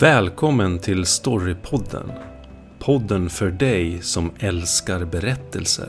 Välkommen till Storypodden. Podden för dig som älskar berättelser.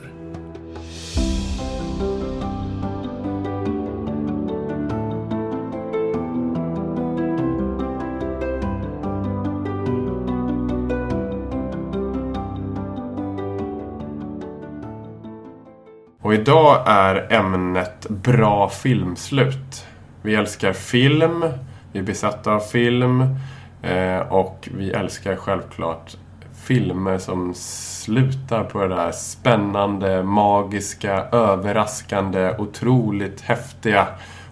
Och idag är ämnet bra filmslut. Vi älskar film, vi är besatta av film Eh, och vi älskar självklart filmer som slutar på det där spännande, magiska, överraskande, otroligt häftiga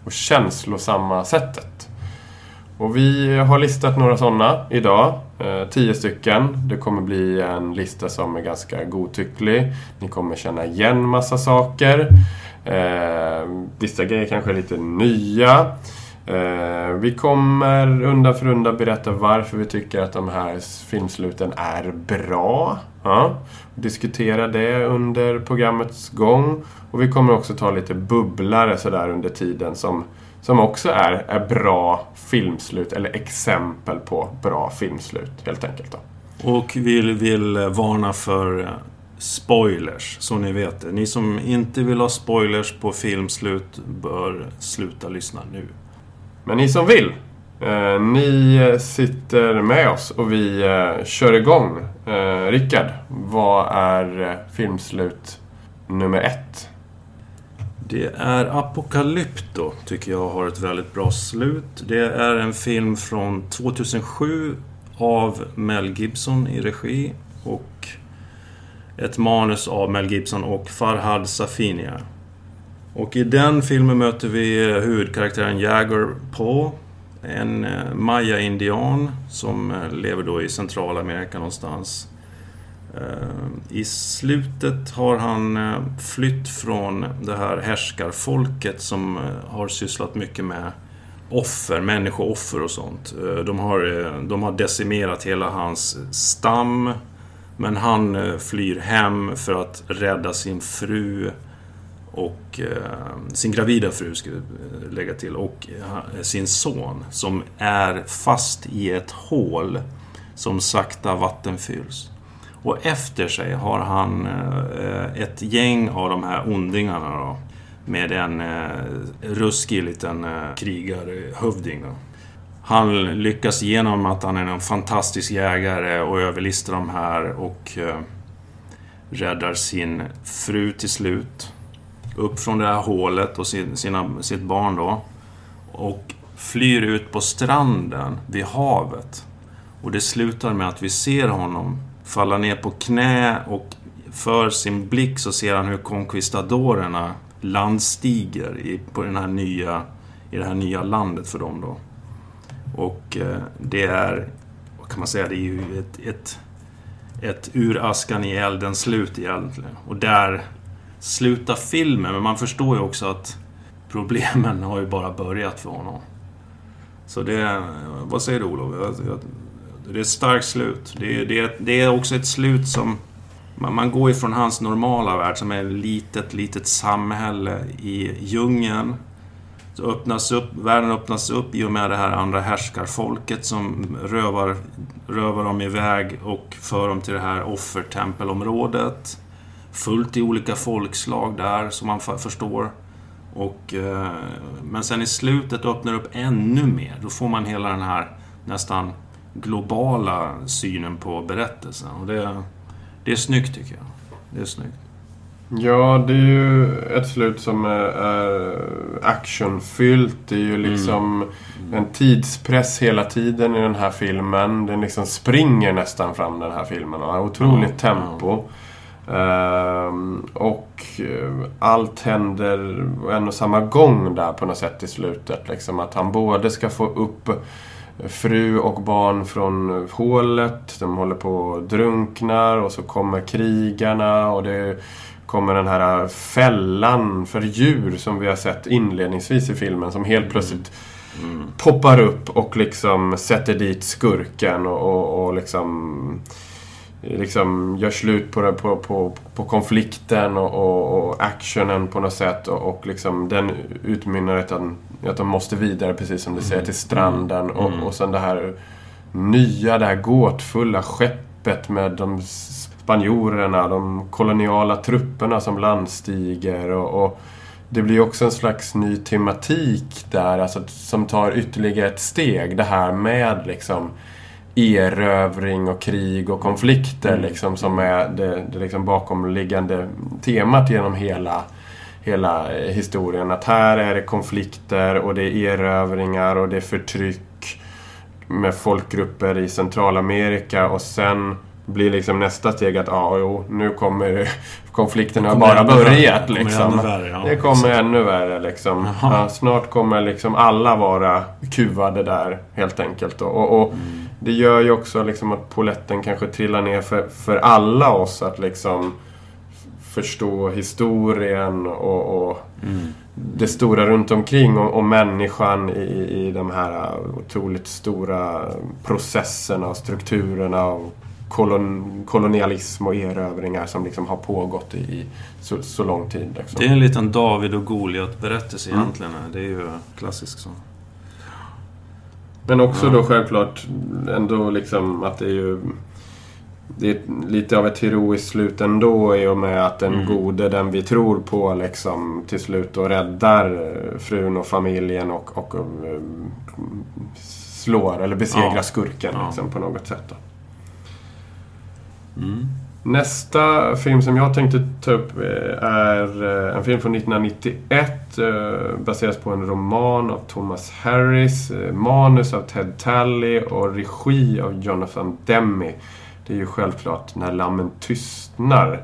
och känslosamma sättet. Och vi har listat några sådana idag. Eh, tio stycken. Det kommer bli en lista som är ganska godtycklig. Ni kommer känna igen massa saker. Eh, vissa grejer kanske är lite nya. Eh, vi kommer undan för undan berätta varför vi tycker att de här filmsluten är bra. Ja. Diskutera det under programmets gång. Och vi kommer också ta lite bubblare sådär under tiden som som också är, är bra filmslut, eller exempel på bra filmslut, helt enkelt. Då. Och vi vill varna för spoilers, så ni vet det. Ni som inte vill ha spoilers på filmslut bör sluta lyssna nu. Men ni som vill, eh, ni sitter med oss och vi eh, kör igång. Eh, Rickard, vad är eh, filmslut nummer ett? Det är Apocalypto, tycker jag har ett väldigt bra slut. Det är en film från 2007 av Mel Gibson i regi och ett manus av Mel Gibson och Farhad Safinia. Och i den filmen möter vi eh, huvudkaraktären Jagger på En eh, maya-indian som eh, lever då i Centralamerika någonstans. I slutet har han flytt från det här härskarfolket som har sysslat mycket med offer, människooffer och sånt. De har, de har decimerat hela hans stam. Men han flyr hem för att rädda sin fru och eh, sin gravida fru, ska vi eh, lägga till, och eh, sin son som är fast i ett hål som sakta vattenfylls. Och efter sig har han eh, ett gäng av de här ondingarna då. Med en eh, ruskig liten eh, krigarhövding. Då. Han lyckas genom att han är en fantastisk jägare och överlistar de här och räddar sin fru till slut. Upp från det här hålet och sin, sina, sitt barn då. Och flyr ut på stranden vid havet. Och det slutar med att vi ser honom falla ner på knä och för sin blick så ser han hur konkvistadorerna landstiger i, på den här nya, i det här nya landet för dem då. Och eh, det är, vad kan man säga, det är ju ett, ett, ett ur askan i elden slut egentligen. Och där sluta filmen, men man förstår ju också att problemen har ju bara börjat för honom. Så det, vad säger du Olof? Det är ett starkt slut. Det är, det, är, det är också ett slut som... Man, man går ifrån hans normala värld som är ett litet, litet samhälle i djungeln. Så öppnas upp, världen öppnas upp i och med det här andra härskarfolket som rövar, rövar dem iväg och för dem till det här offertempelområdet. Fullt i olika folkslag där, som man förstår. Och, eh, men sen i slutet öppnar det upp ännu mer. Då får man hela den här nästan globala synen på berättelsen. Och det, det är snyggt tycker jag. Det är snyggt. Ja, det är ju ett slut som är, actionfyllt. Det är ju mm. liksom mm. en tidspress hela tiden i den här filmen. Den liksom springer nästan fram den här filmen. Och har otroligt ja, tempo. Ehm, och eh, allt händer en och samma gång där på något sätt i slutet. Liksom att han både ska få upp fru och barn från hålet. De håller på och drunknar och så kommer krigarna och det kommer den här fällan för djur som vi har sett inledningsvis i filmen som helt plötsligt mm. Mm. poppar upp och liksom sätter dit skurken och, och, och liksom liksom gör slut på, på, på, på konflikten och, och, och, actionen på något sätt. Och, och liksom den utmynnar i att, att de måste vidare, precis som du säger, till stranden. Och, mm. och sen det här nya, det här gåtfulla skeppet med de spanjorerna, de koloniala trupperna som landstiger och, och det blir också en slags ny tematik där, alltså, som tar ytterligare ett steg. Det här med liksom erövring och krig och konflikter mm. liksom, som är det, det liksom bakomliggande temat genom hela, hela historien. Att här är det konflikter och det är erövringar och det är förtryck med folkgrupper i Centralamerika och sen blir liksom nästa steg att ah, jo, nu kommer konflikten har bara börjat. Liksom. Det, värre, ja, det kommer ännu värre. Liksom. Ja, snart kommer liksom alla vara kuvade där helt enkelt. Och, och mm. Det gör ju också liksom att poletten kanske trillar ner för, för alla oss att liksom förstå historien och, och mm. det stora runt omkring och, och människan i, i de här otroligt stora processerna och strukturerna och kolon, kolonialism och erövringar som liksom har pågått i, så, så lång tid. Liksom. Det är en liten David och Goliat-berättelse mm. egentligen. Det är ju klassisk så. Men också då självklart ändå liksom att det är ju det är lite av ett heroiskt slut ändå i och med att den mm. gode, den vi tror på, liksom till slut då räddar frun och familjen och, och, och eh, slår eller besegrar ja. skurken ja. Liksom, på något sätt. Mm. Nästa film som jag tänkte ta upp eh, är eh, en film från 1991. Eh, baseras på en roman av Thomas Harris. Manus av Ted Talley och regi av Jonathan Demme. Det är ju självklart När lammen tystnar.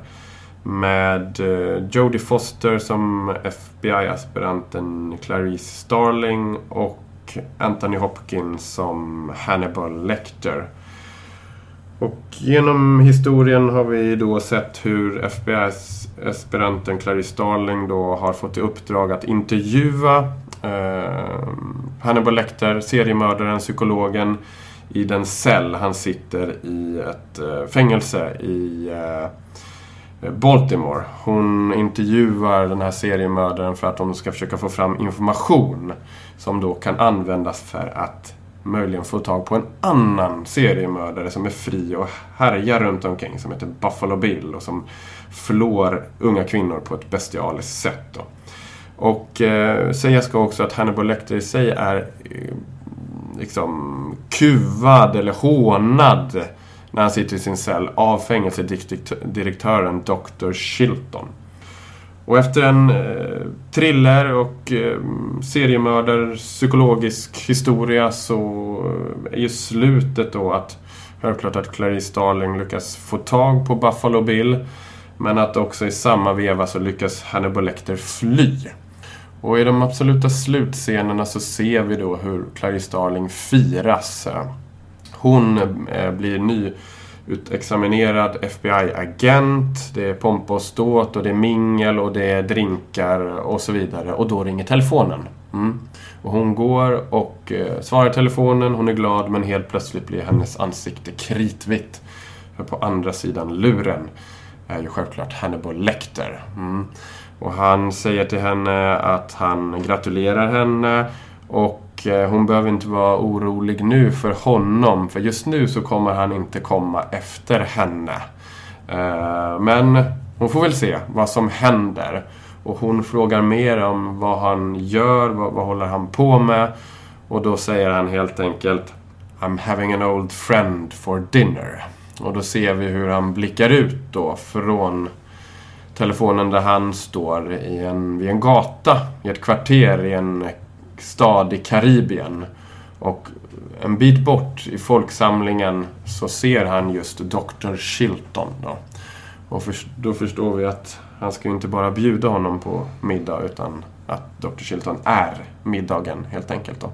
Med Jodie Foster som FBI-aspiranten Clarice Starling och Anthony Hopkins som Hannibal Lecter. Och genom historien har vi då sett hur FBI-aspiranten Clarice Starling då har fått i uppdrag att intervjua eh, Hannibal Lecter, seriemördaren, psykologen, i den cell han sitter i ett eh, fängelse i eh, Baltimore. Hon intervjuar den här seriemördaren för att de ska försöka få fram information som då kan användas för att möjligen få tag på en annan seriemördare som är fri och härjar runt omkring som heter Buffalo Bill och som flår unga kvinnor på ett bestialiskt sätt. Då. Och eh, säga ska också att Hannibal Lecter i sig är eh, liksom kuvad eller hånad när han sitter i sin cell av fängelsedirektören Dr. Shilton. Och efter en eh, thriller och eh, seriemördar psykologisk historia så eh, är ju slutet då att självklart att Clarice Starling lyckas få tag på Buffalo Bill men att också i samma veva så lyckas Hannibal Lecter fly. Och i de absoluta slutscenerna så ser vi då hur Clarice Starling firas. Eh. Hon eh, blir ny utexaminerad FBI-agent. Det är pompa och ståt och det är mingel och det är drinkar och så vidare. Och då ringer telefonen. Mm. Och hon går och eh, svarar telefonen. Hon är glad men helt plötsligt blir hennes ansikte kritvitt. För på andra sidan luren är ju självklart Hannibal Lecter. Mm. Och han säger till henne att han gratulerar henne och och eh, hon behöver inte vara orolig nu för honom. För just nu så kommer han inte komma efter henne. Eh, men hon får väl se vad som händer. Och hon frågar mer om vad han gör, vad, vad håller han på med. Och då säger han helt enkelt I'm having an old friend for dinner. Och då ser vi hur han blickar ut då från telefonen där han står i en, vid en gata i ett kvarter i en stad i Karibien. Och en bit bort i folksamlingen så ser han just Dr. Shilton. Då. Och för, då förstår vi att han ska ju inte bara bjuda honom på middag utan att Dr. Shilton är middagen helt enkelt. Då.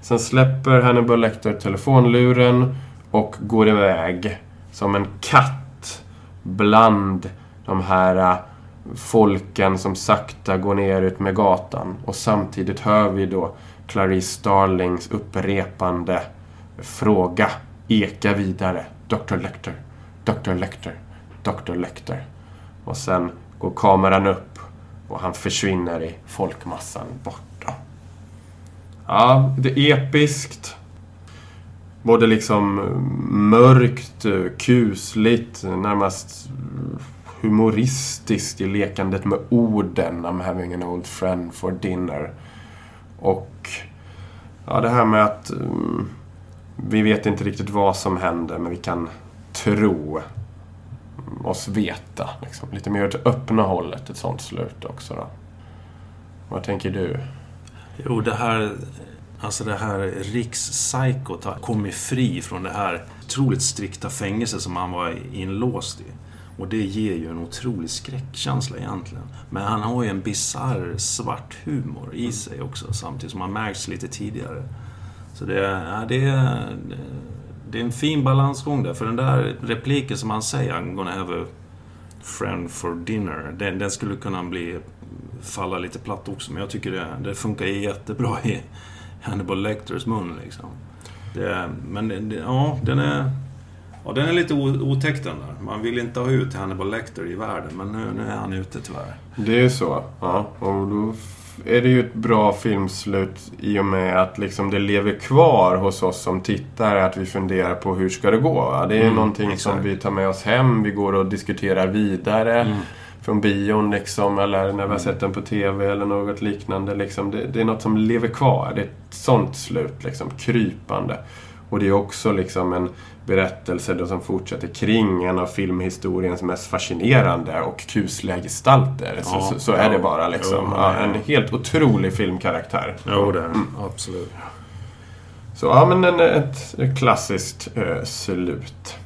Sen släpper Hannibal Lecter telefonluren och går iväg som en katt bland de här äh, folken som sakta går ner ut med gatan. Och samtidigt hör vi då Clarice Starlings upprepande fråga eka vidare. Dr. Lecter, Dr. Lecter, Dr. Lecter. Och sen går kameran upp och han försvinner i folkmassan borta. Ja, det är episkt. både liksom mörkt, eh, kusligt, närmast humoristiskt i lekandet med orden. I'm having an old friend for dinner. Och ja, det här med att um, vi vet inte riktigt vad som händer men vi kan tro oss veta. Liksom. Lite mer åt öppna hållet, ett sånt slut också. Då. Vad tänker du? Jo, det här... Alltså det här rikspsykot har kommit fri från det här otroligt strikta fängelset som han var inlåst i. Och det ger ju en otrolig skräckkänsla egentligen. Men han har ju en bizarr svart humor i sig också samtidigt som han märks lite tidigare. Så det, ja, det, det är en fin balansgång där. För den där repliken som han säger, I'm gonna have a friend for dinner. Den, den skulle kunna bli, falla lite platt också. Men jag tycker det, det funkar jättebra i Hannibal Lecters mun liksom. Det, men det, ja, den är... Ja, den är lite otäck den där. Man vill inte ha ut Hannibal Lecter i världen, men nu, nu är han ute tyvärr. Det är ju så. Ja, och då är det ju ett bra filmslut i och med att liksom det lever kvar hos oss som tittare att vi funderar på hur ska det gå. Det är mm, någonting exakt. som vi tar med oss hem, vi går och diskuterar vidare. Mm. Från bion liksom, eller när vi har mm. sett den på TV eller något liknande. Liksom. Det, det, är något som lever kvar. Det är ett sånt slut, liksom, krypande. Och det är också liksom en berättelse då som fortsätter kring en av filmhistoriens mest fascinerande och kusliga gestalter. Ja, så, så, så, är det bara liksom. Jo, ja, en helt otrolig filmkaraktär. Jo, det är mm. Absolut. Så ja, men en, ett, klassiskt äh, slut.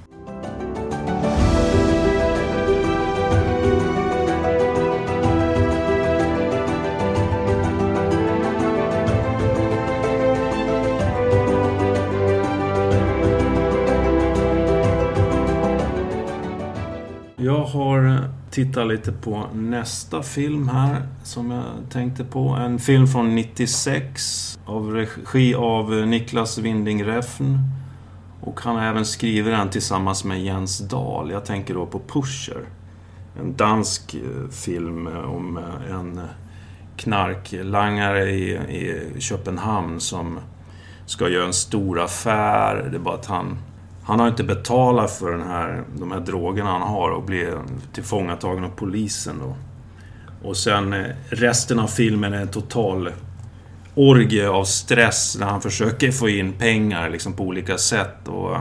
Har tittat lite på nästa film här som jag tänkte på. En film från 96 av regi av Niklas Winding Refn. Och han har även skrivit den tillsammans med Jens Dahl. Jag tänker då på Pusher. En dansk eh, film eh, om eh, en knarklangare i, i Köpenhamn som ska göra en stor affär. Det är bara att han han har inte betalat för den här, de här drogerna han har och blir tillfångatagen av polisen. Då. Och sen eh, resten av filmen är en total orgie av stress när han försöker få in pengar liksom på olika sätt. Och,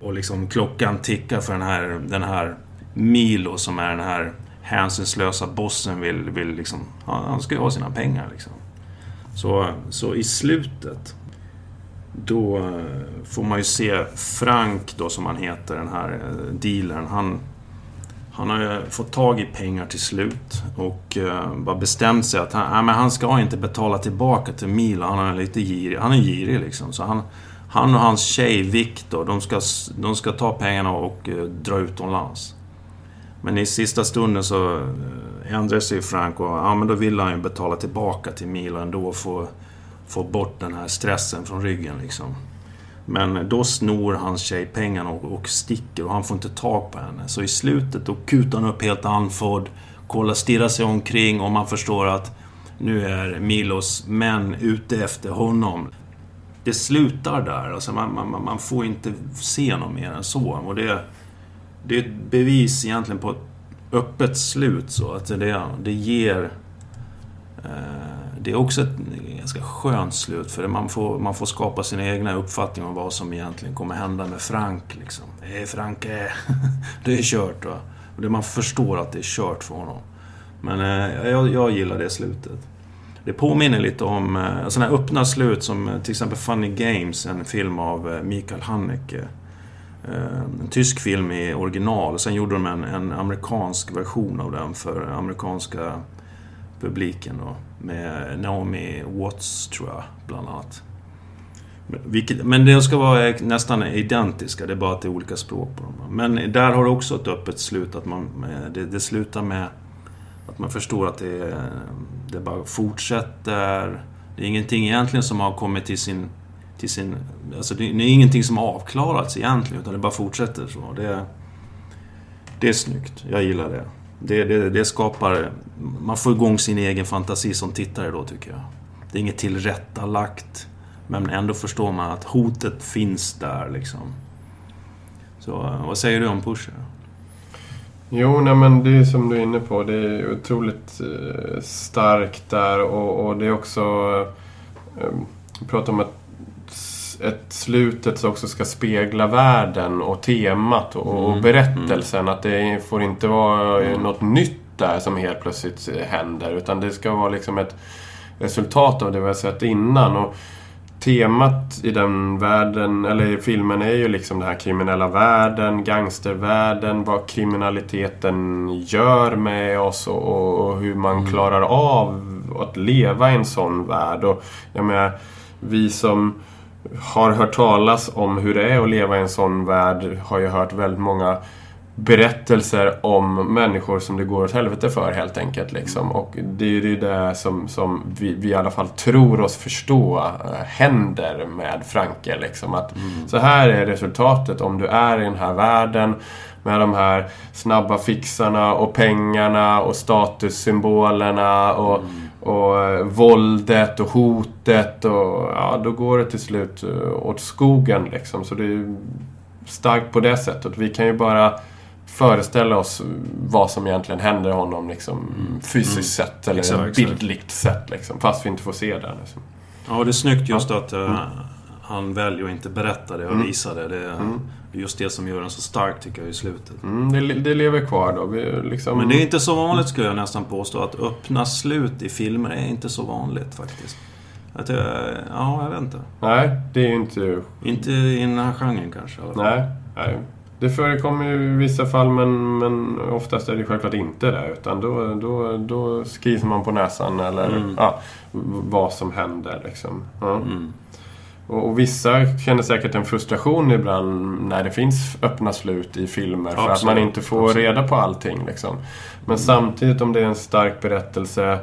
och liksom klockan tickar för den här, den här Milo som är den här hänsynslösa bossen vill, vill liksom... Han ska ju ha sina pengar liksom. Så, så i slutet då eh, får man ju se Frank då som han heter, den här eh, dealern. Han, han har ju fått tag i pengar till slut och eh, bara bestämt sig att han, nej, men han ska inte betala tillbaka till Milo. Han är lite girig. Han är girig liksom. Så han, han och hans tjej Viktor, de ska, de ska ta pengarna och dra utomlands. Men i sista stunden så ändrar sig Frank och ja, men då vill han ju betala tillbaka till Milo ändå och få få bort den här stressen från ryggen liksom. Men då snor hans tjej pengarna och, och sticker och han får inte tag på henne. Så i slutet då kutar han upp helt andfådd, kollar, stirrar sig omkring och man förstår att nu är Milos män ute efter honom. Det slutar där. Alltså man, man, man får inte se något mer än så. Och det, det är ett bevis egentligen på ett öppet slut. Så att det, det ger... Eh, det är också ett ganska skönt slut för man får, man får skapa sina egna uppfattningar om vad som egentligen kommer hända med Frank. Liksom. Hej Franke, eh, det är kört. Va? Och det man förstår att det är kört för honom. Men eh, jag, jag gillar det slutet. Det påminner lite om eh, sådana här öppna slut som eh, till exempel Funny Games, en film av eh, Mikael Haneke. Eh, en tysk film i original. Sen gjorde de en, en amerikansk version av den för amerikanska publiken. Då, med Naomi Watts, tror jag, bland annat. Men de ska vara nästan identiska, det är bara att det är olika språk på dem. Men där har det också ett öppet slut, att man, det, det slutar med att man förstår att det, det bara fortsätter. Det är ingenting egentligen som har kommit till sin... Till sin alltså det är ingenting som har avklarats egentligen, utan det bara fortsätter så. Det, det är snyggt, jag gillar det. Det, det, det, skapar... Man får igång sin egen fantasi som tittare då, tycker jag. Det är inget tillrättalagt. Men ändå förstår man att hotet finns där liksom. Så vad säger du om Pusher? Jo, nej men det är som du är inne på. Det är otroligt eh, starkt där och, och det är också... Eh, prata om att ett slutet som också ska spegla världen och temat och, och Mm, berättelsen. Att det får inte vara eh, något nytt där som helt plötsligt händer. Utan det ska vara liksom ett resultat av det vi har sett innan. Och temat i den världen, eller i filmen, är ju liksom den här kriminella världen, gangstervärlden, vad kriminaliteten gör med oss och, och, och hur man klarar av att leva i en sån värld. Och jag menar, vi som har hört talas om hur det är att leva i en sån värld har ju hört väldigt många berättelser om människor som det går åt helvete för helt enkelt. Liksom. Och det är ju det som, som vi, vi i alla fall tror oss förstå äh, händer med Franke. Liksom. Att Så här är resultatet om du är i den här världen med de här snabba fixarna och pengarna och statussymbolerna och, och eh, våldet och hotet och ja, då går det till slut eh, åt skogen liksom. Så det är starkt på det sättet. Vi kan ju bara föreställa oss vad som egentligen händer honom liksom, fysiskt sett eller Exakt, exakt. bildligt sett. Liksom, fast vi inte får se det. Liksom. Ja, det är snyggt just att eh, han väljer att inte berätta det och visa det. Det är just det som gör den så stark tycker jag i slutet. Mm, det, det lever kvar då. Vi, liksom, Men det är inte så vanligt skulle jag nästan påstå. Att öppna slut i filmer är inte så vanligt faktiskt. Att jag, ja, jag vet inte. Nej, det är ju inte... Inte i den här genren kanske i alla fall. Nej, nej. Det förekommer ju i vissa fall men, men oftast är det självklart inte det. Utan då, då, då skriver man på näsan eller Mm. ja, vad som händer. Liksom. Ja. Mm. Och, och vissa känner säkert en frustration ibland när det finns öppna slut i filmer. För att Absolut, man inte får absolut. reda på allting. Liksom. Men samtidigt om det är en stark berättelse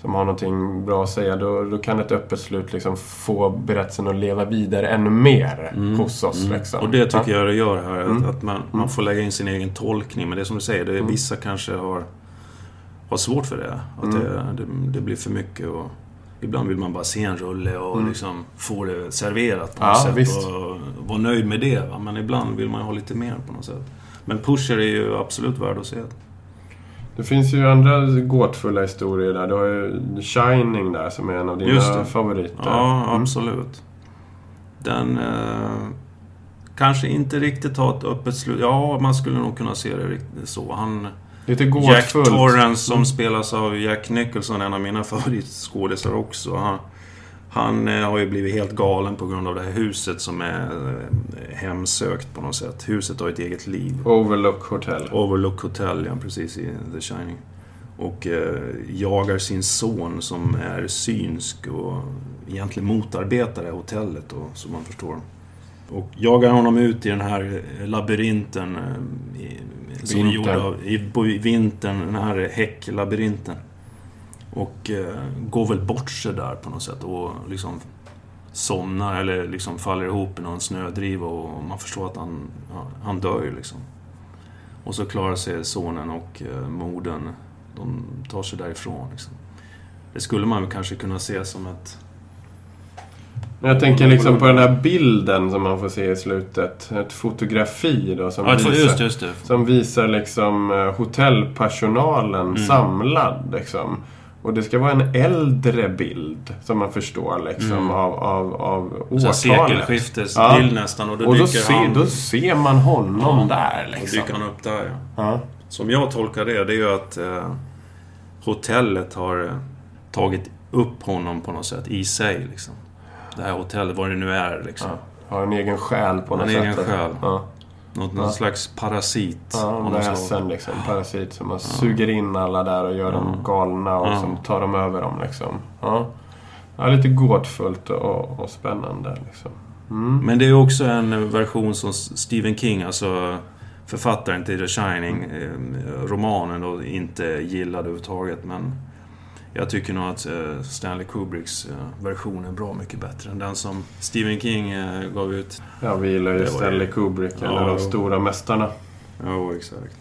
som har någonting bra att säga, då, då kan ett öppet slut liksom få berättelsen att leva vidare ännu mer hos oss. Liksom. Mm. Och det tycker Ja. jag det gör här. Mm. Att, att man, man får lägga in sin egen tolkning. Men det är som du säger, det är, vissa kanske har, har svårt för det. Att Mm. det, det, det blir för mycket. Och ibland vill man bara se en rulle och liksom få det serverat på Mm. Ja, något sätt. visst. Och vara nöjd med det. Va? Men ibland vill man ju ha lite mer på något sätt. Men Pusher är ju absolut värd att se. Det finns ju andra gåtfulla historier där. Du har ju Shining där som är en av dina favoriter. Ja, Mm. absolut. Den eh, kanske inte riktigt har ett öppet slut. Ja, man skulle nog kunna se det riktigt så. Han, Lite Jack gåtfullt. Torrance som Mm. spelas av Jack Nicholson, en av mina favoritskådisar också. Han, han eh, har ju blivit helt galen på grund av det här huset som är eh, hemsökt på något sätt. Huset har ett eget liv. Overlook Hotel. Overlook Hotel, ja precis, i The Shining. Och eh, jagar sin son som är synsk och egentligen motarbetar det hotellet då, som man förstår. Och jagar honom ut i den här labyrinten eh, i, som är gjord av, i, på vintern, den här häcklabyrinten. Och eh, går väl bort sig där på något sätt och liksom somnar eller liksom faller ihop i någon snödriva och man förstår att han, han dör ju liksom. Och så klarar sig sonen och eh, modern. De tar sig därifrån. Liksom. Det skulle man kanske kunna se som ett... Men jag tänker liksom på den här bilden som man får se i slutet. Ett fotografi då som Ja, visar... just, just. Som visar liksom eh, hotellpersonalen Mm. samlad liksom. Och det ska vara en äldre bild som man förstår liksom Mm. av, av, av årtalet. sekelskiftesbild Ja. nästan. Och då Och då, dyker ser, han... då ser man honom Ja, där Då liksom. dyker han upp där, ja. Ja. Som jag tolkar det, det är ju att eh, hotellet har eh, tagit upp honom på något sätt i sig. Liksom. Det här hotellet, vad det nu är. Liksom. Ja. Har en egen själ på En något egen sätt. själ. Ja. Något, Ja. någon slags parasit. Ja, en något väsen liksom. Parasit som man suger in alla där och gör dem Ja. galna och Ja. som tar dem över dem liksom. Ja. Ja, lite gåtfullt och, och spännande liksom. Mm. Men det är också en version som Stephen King, alltså författaren till The Shining, eh, romanen, då, inte gillade överhuvudtaget. Men jag tycker nog att eh, Stanley Kubricks eh, version är bra mycket bättre än den som Stephen King eh, gav ut. Ja, vi gillar ju Stanley Kubrick, Ja, en av de jo. stora mästarna. Ja, exakt.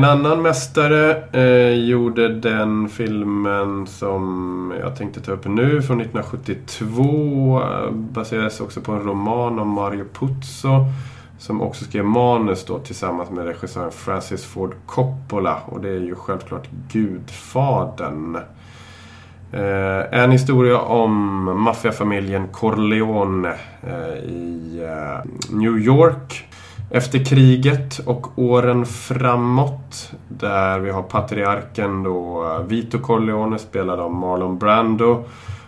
En annan mästare eh, gjorde den filmen som jag tänkte ta upp nu från 1972. Eh, Baserades också på en roman om Mario Puzo. Som också skrev manus då tillsammans med regissören Francis Ford Coppola. Och det är ju självklart Gudfadern. Eh, en historia om maffiafamiljen Corleone eh, i eh, New York. Efter kriget och åren framåt. Där vi har patriarken då eh, Vito Corleone spelad av Marlon Brando.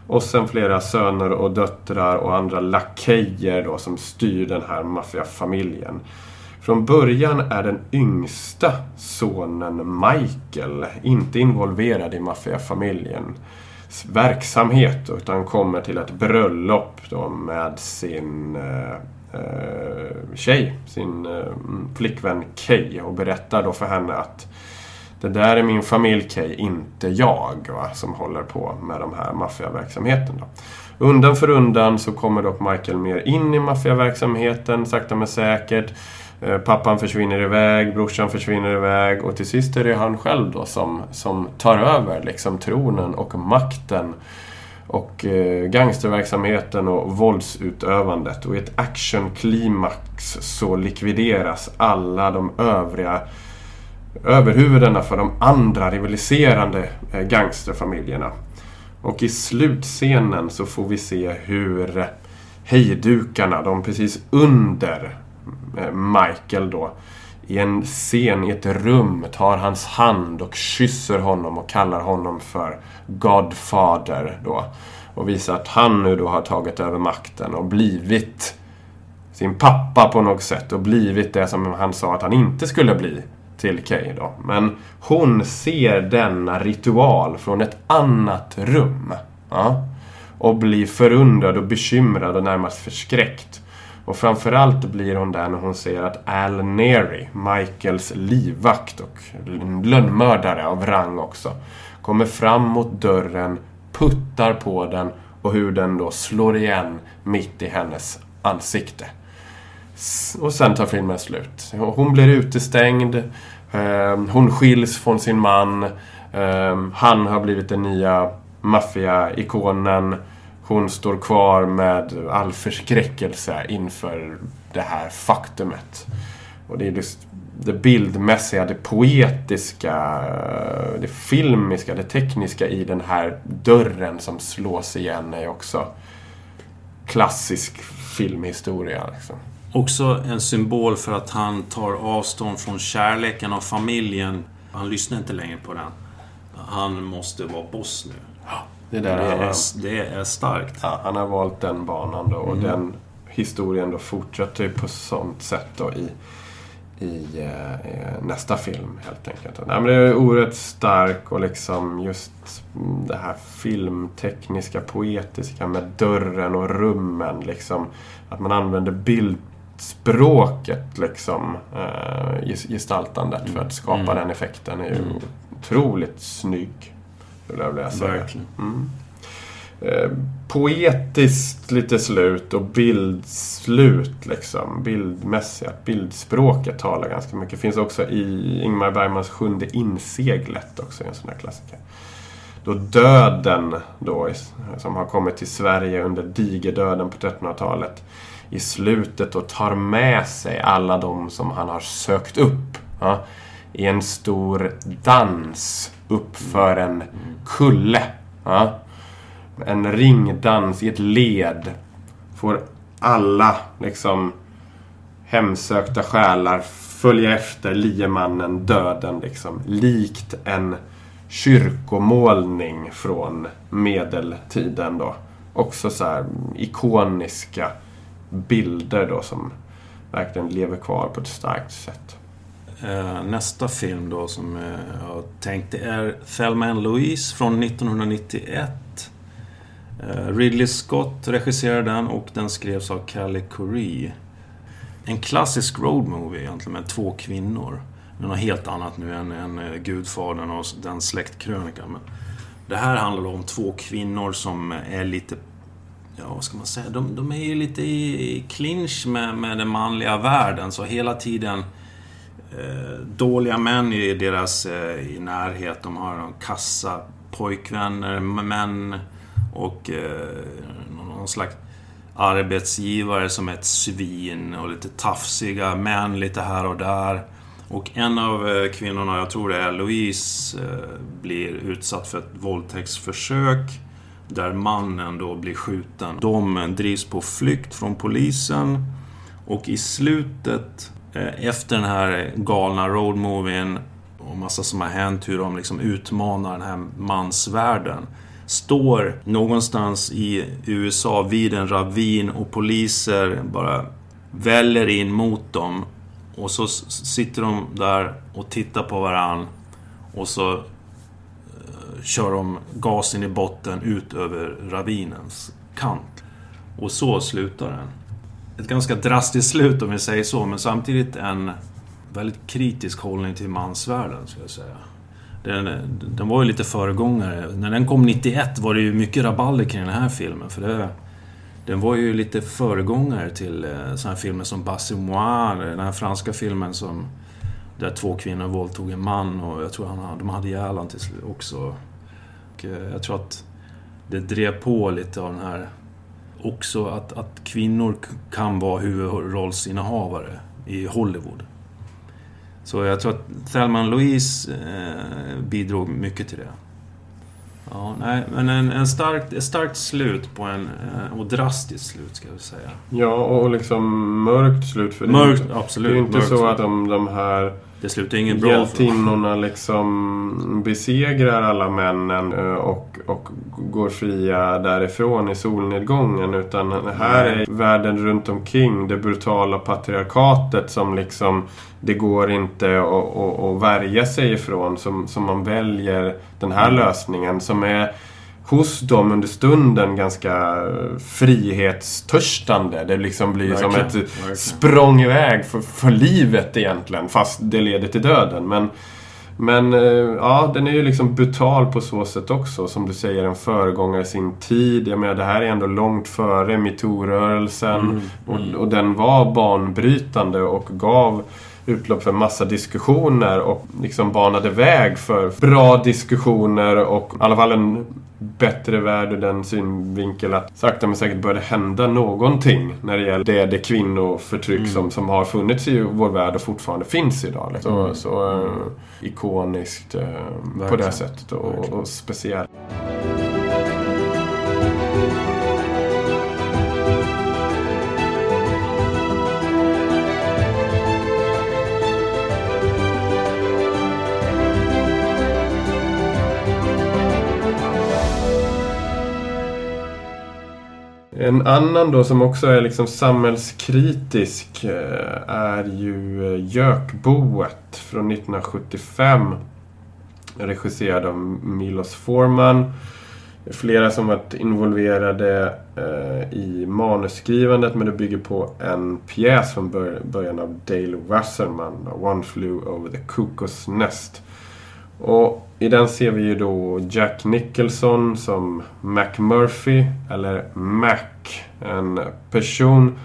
Och sen flera söner och döttrar och andra lakejer då som styr den här maffiafamiljen. Från början är den yngsta sonen Michael inte involverad i maffiafamiljen verksamhet utan kommer till ett bröllop då med sin eh, eh, tjej, sin eh, flickvän Kay och berättar då för henne att det där är min familj Kay, inte jag va, som håller på med de här maffiaverksamheten. Då. Undan för undan så kommer dock Michael mer in i maffiaverksamheten, sakta men säkert. Eh, pappan försvinner iväg, brorsan försvinner iväg och till sist är det han själv då som, som tar över liksom tronen och makten och eh, gangsterverksamheten och våldsutövandet. Och i ett actionklimax så likvideras alla de övriga överhuvudena för de andra rivaliserande eh, gangsterfamiljerna. Och i slutscenen så får vi se hur hejdukarna, de precis under Eh, Michael då i en scen i ett rum tar hans hand och kysser honom och kallar honom för Godfather då. Och visar att han nu då har tagit över makten och blivit sin pappa på något sätt och blivit det som han sa att han inte skulle bli till Kay då. Men hon ser denna ritual från ett annat rum. Ja, och blir förundrad och bekymrad och närmast förskräckt. Och framförallt blir hon där när hon ser att Al Neri, Michaels livvakt och lönnmördare av rang också, kommer fram mot dörren, puttar på den och hur den då slår igen mitt i hennes ansikte. Och sen tar filmen slut. Hon blir utestängd. Ehm, hon skiljs från sin man. Ehm, han har blivit den nya maffiaikonen hon står kvar med all förskräckelse inför det här faktumet. Och det är just det bildmässiga, det poetiska, det filmiska, det tekniska i den här dörren som slås igen är också klassisk filmhistoria. Liksom. Också en symbol för att han tar avstånd från kärleken och familjen. Han lyssnar inte längre på den. Han måste vara boss nu. Det, där det, är, det är starkt. Ja, han har valt den banan då och mm. den historien då fortsätter på sånt sätt då i, i eh, nästa film helt enkelt. Nej, men det är oerhört stark och liksom just det här filmtekniska, poetiska med dörren och rummen. Liksom, att man använder bildspråket liksom, eh, gestaltandet för att skapa mm. den effekten är ju mm. otroligt snygg skulle jag vilja säga. Verkligen. Mm. Eh, poetiskt lite slut och bildslut liksom. Bildmässiga. Bildspråket talar ganska mycket. Finns också i Ingmar Bergmans Sjunde inseglet också, en sån här klassiker. Då döden då, som har kommit till Sverige under digerdöden på 1300-talet i slutet och tar med sig alla de som han har sökt upp. Ja, i en stor dans uppför en kulle. Ja. En ringdans i ett led. Får alla liksom hemsökta själar följa efter liemannen, döden liksom. Likt en kyrkomålning från medeltiden då. Också så här ikoniska bilder då som verkligen lever kvar på ett starkt sätt. Eh, nästa film då som eh, jag tänkte är Thelma and Louise från 1991. Eh, Ridley Scott regisserade den och den skrevs av Kalle Corrie. En klassisk road movie egentligen med två kvinnor. Men något helt annat nu än, än Gudfadern och den släktkrönikan. Men det här handlar om två kvinnor som är lite ja, vad ska man säga? De, de är ju lite i clinch med, med den manliga världen. Så hela tiden eh, Eh, dåliga män i deras eh, i närhet. De har någon kassa pojkvänner, män och eh, någon slags arbetsgivare som är ett svin och lite tafsiga män lite här och där. Och en av eh, kvinnorna, jag tror det är Louise, eh, blir utsatt för ett våldtäktsförsök där mannen då blir skjuten. De drivs på flykt från polisen och i slutet, Eh, efter den här galna roadmovien och massa som har hänt, hur de liksom utmanar den här mansvärlden står någonstans i USA vid en ravin och poliser bara väller in mot dem. Och så sitter de där och tittar på varann och så eh, kör de gasen i botten ut över ravinens kant. Och så slutar den. Ett ganska drastiskt slut om vi säger så, men samtidigt en väldigt kritisk hållning till mansvärlden, skulle jag säga. Den, den var ju lite föregångare. När den kom 91 var det ju mycket rabalder kring den här filmen. För det, den var ju lite föregångare till eh, sådana sådana filmer som Basse den här franska filmen som... Där två kvinnor våldtog en man och jag tror han, de hade ihjäl honom till slut också. Och eh, jag tror att det drev på lite av den här... Också att, att kvinnor kan vara huvudrollsinnehavare i Hollywood. Så jag tror att Thelma Louise eh, bidrog mycket till det. Ja, nej, men en, en starkt, ett starkt slut på en... Eh, och drastiskt slut, ska jag säga. Ja, och liksom mörkt slut. För mörkt, det, absolut. Det är inte så att de, de här det slutar ingen bra Hjältinnorna liksom besegrar alla männen och, och går fria därifrån i solnedgången. Utan här är världen runt omkring det brutala patriarkatet som liksom det går inte att, att, att värja sig ifrån. Som, som man väljer den här mm. lösningen som är hos dem under stunden ganska frihetstörstande. Det liksom blir verkligen, som ett verkligen. språng iväg för, för livet egentligen. Fast det leder till döden. Men, men eh, ja, den är ju liksom brutal på så sätt också. Som du säger, en föregångare sin tid. Jag menar, det här är ändå långt före metoo-rörelsen. Mm, mm. Och, och den var banbrytande och gav utlopp för massa diskussioner och liksom banade väg för bra diskussioner och i alla fall en bättre värld ur den synvinkel att sakta men säkert började hända någonting när det gäller det, det kvinnoförtryck mm. som, som har funnits i vår värld och fortfarande finns idag. Liksom. Mm. Så, så äh, ikoniskt äh, på det sättet och, och speciellt. En annan då som också är liksom samhällskritisk eh, är ju Jökboet Gökboet från 1975. Regisserad av Milos Forman. Flera som varit involverade eh, i manusskrivandet men det bygger på en pjäs från början av Dale Wasserman. One Flew Over the Cuckoo's Nest. Och i den ser vi ju då Jack Nicholson som McMurphy, eller Mac. En person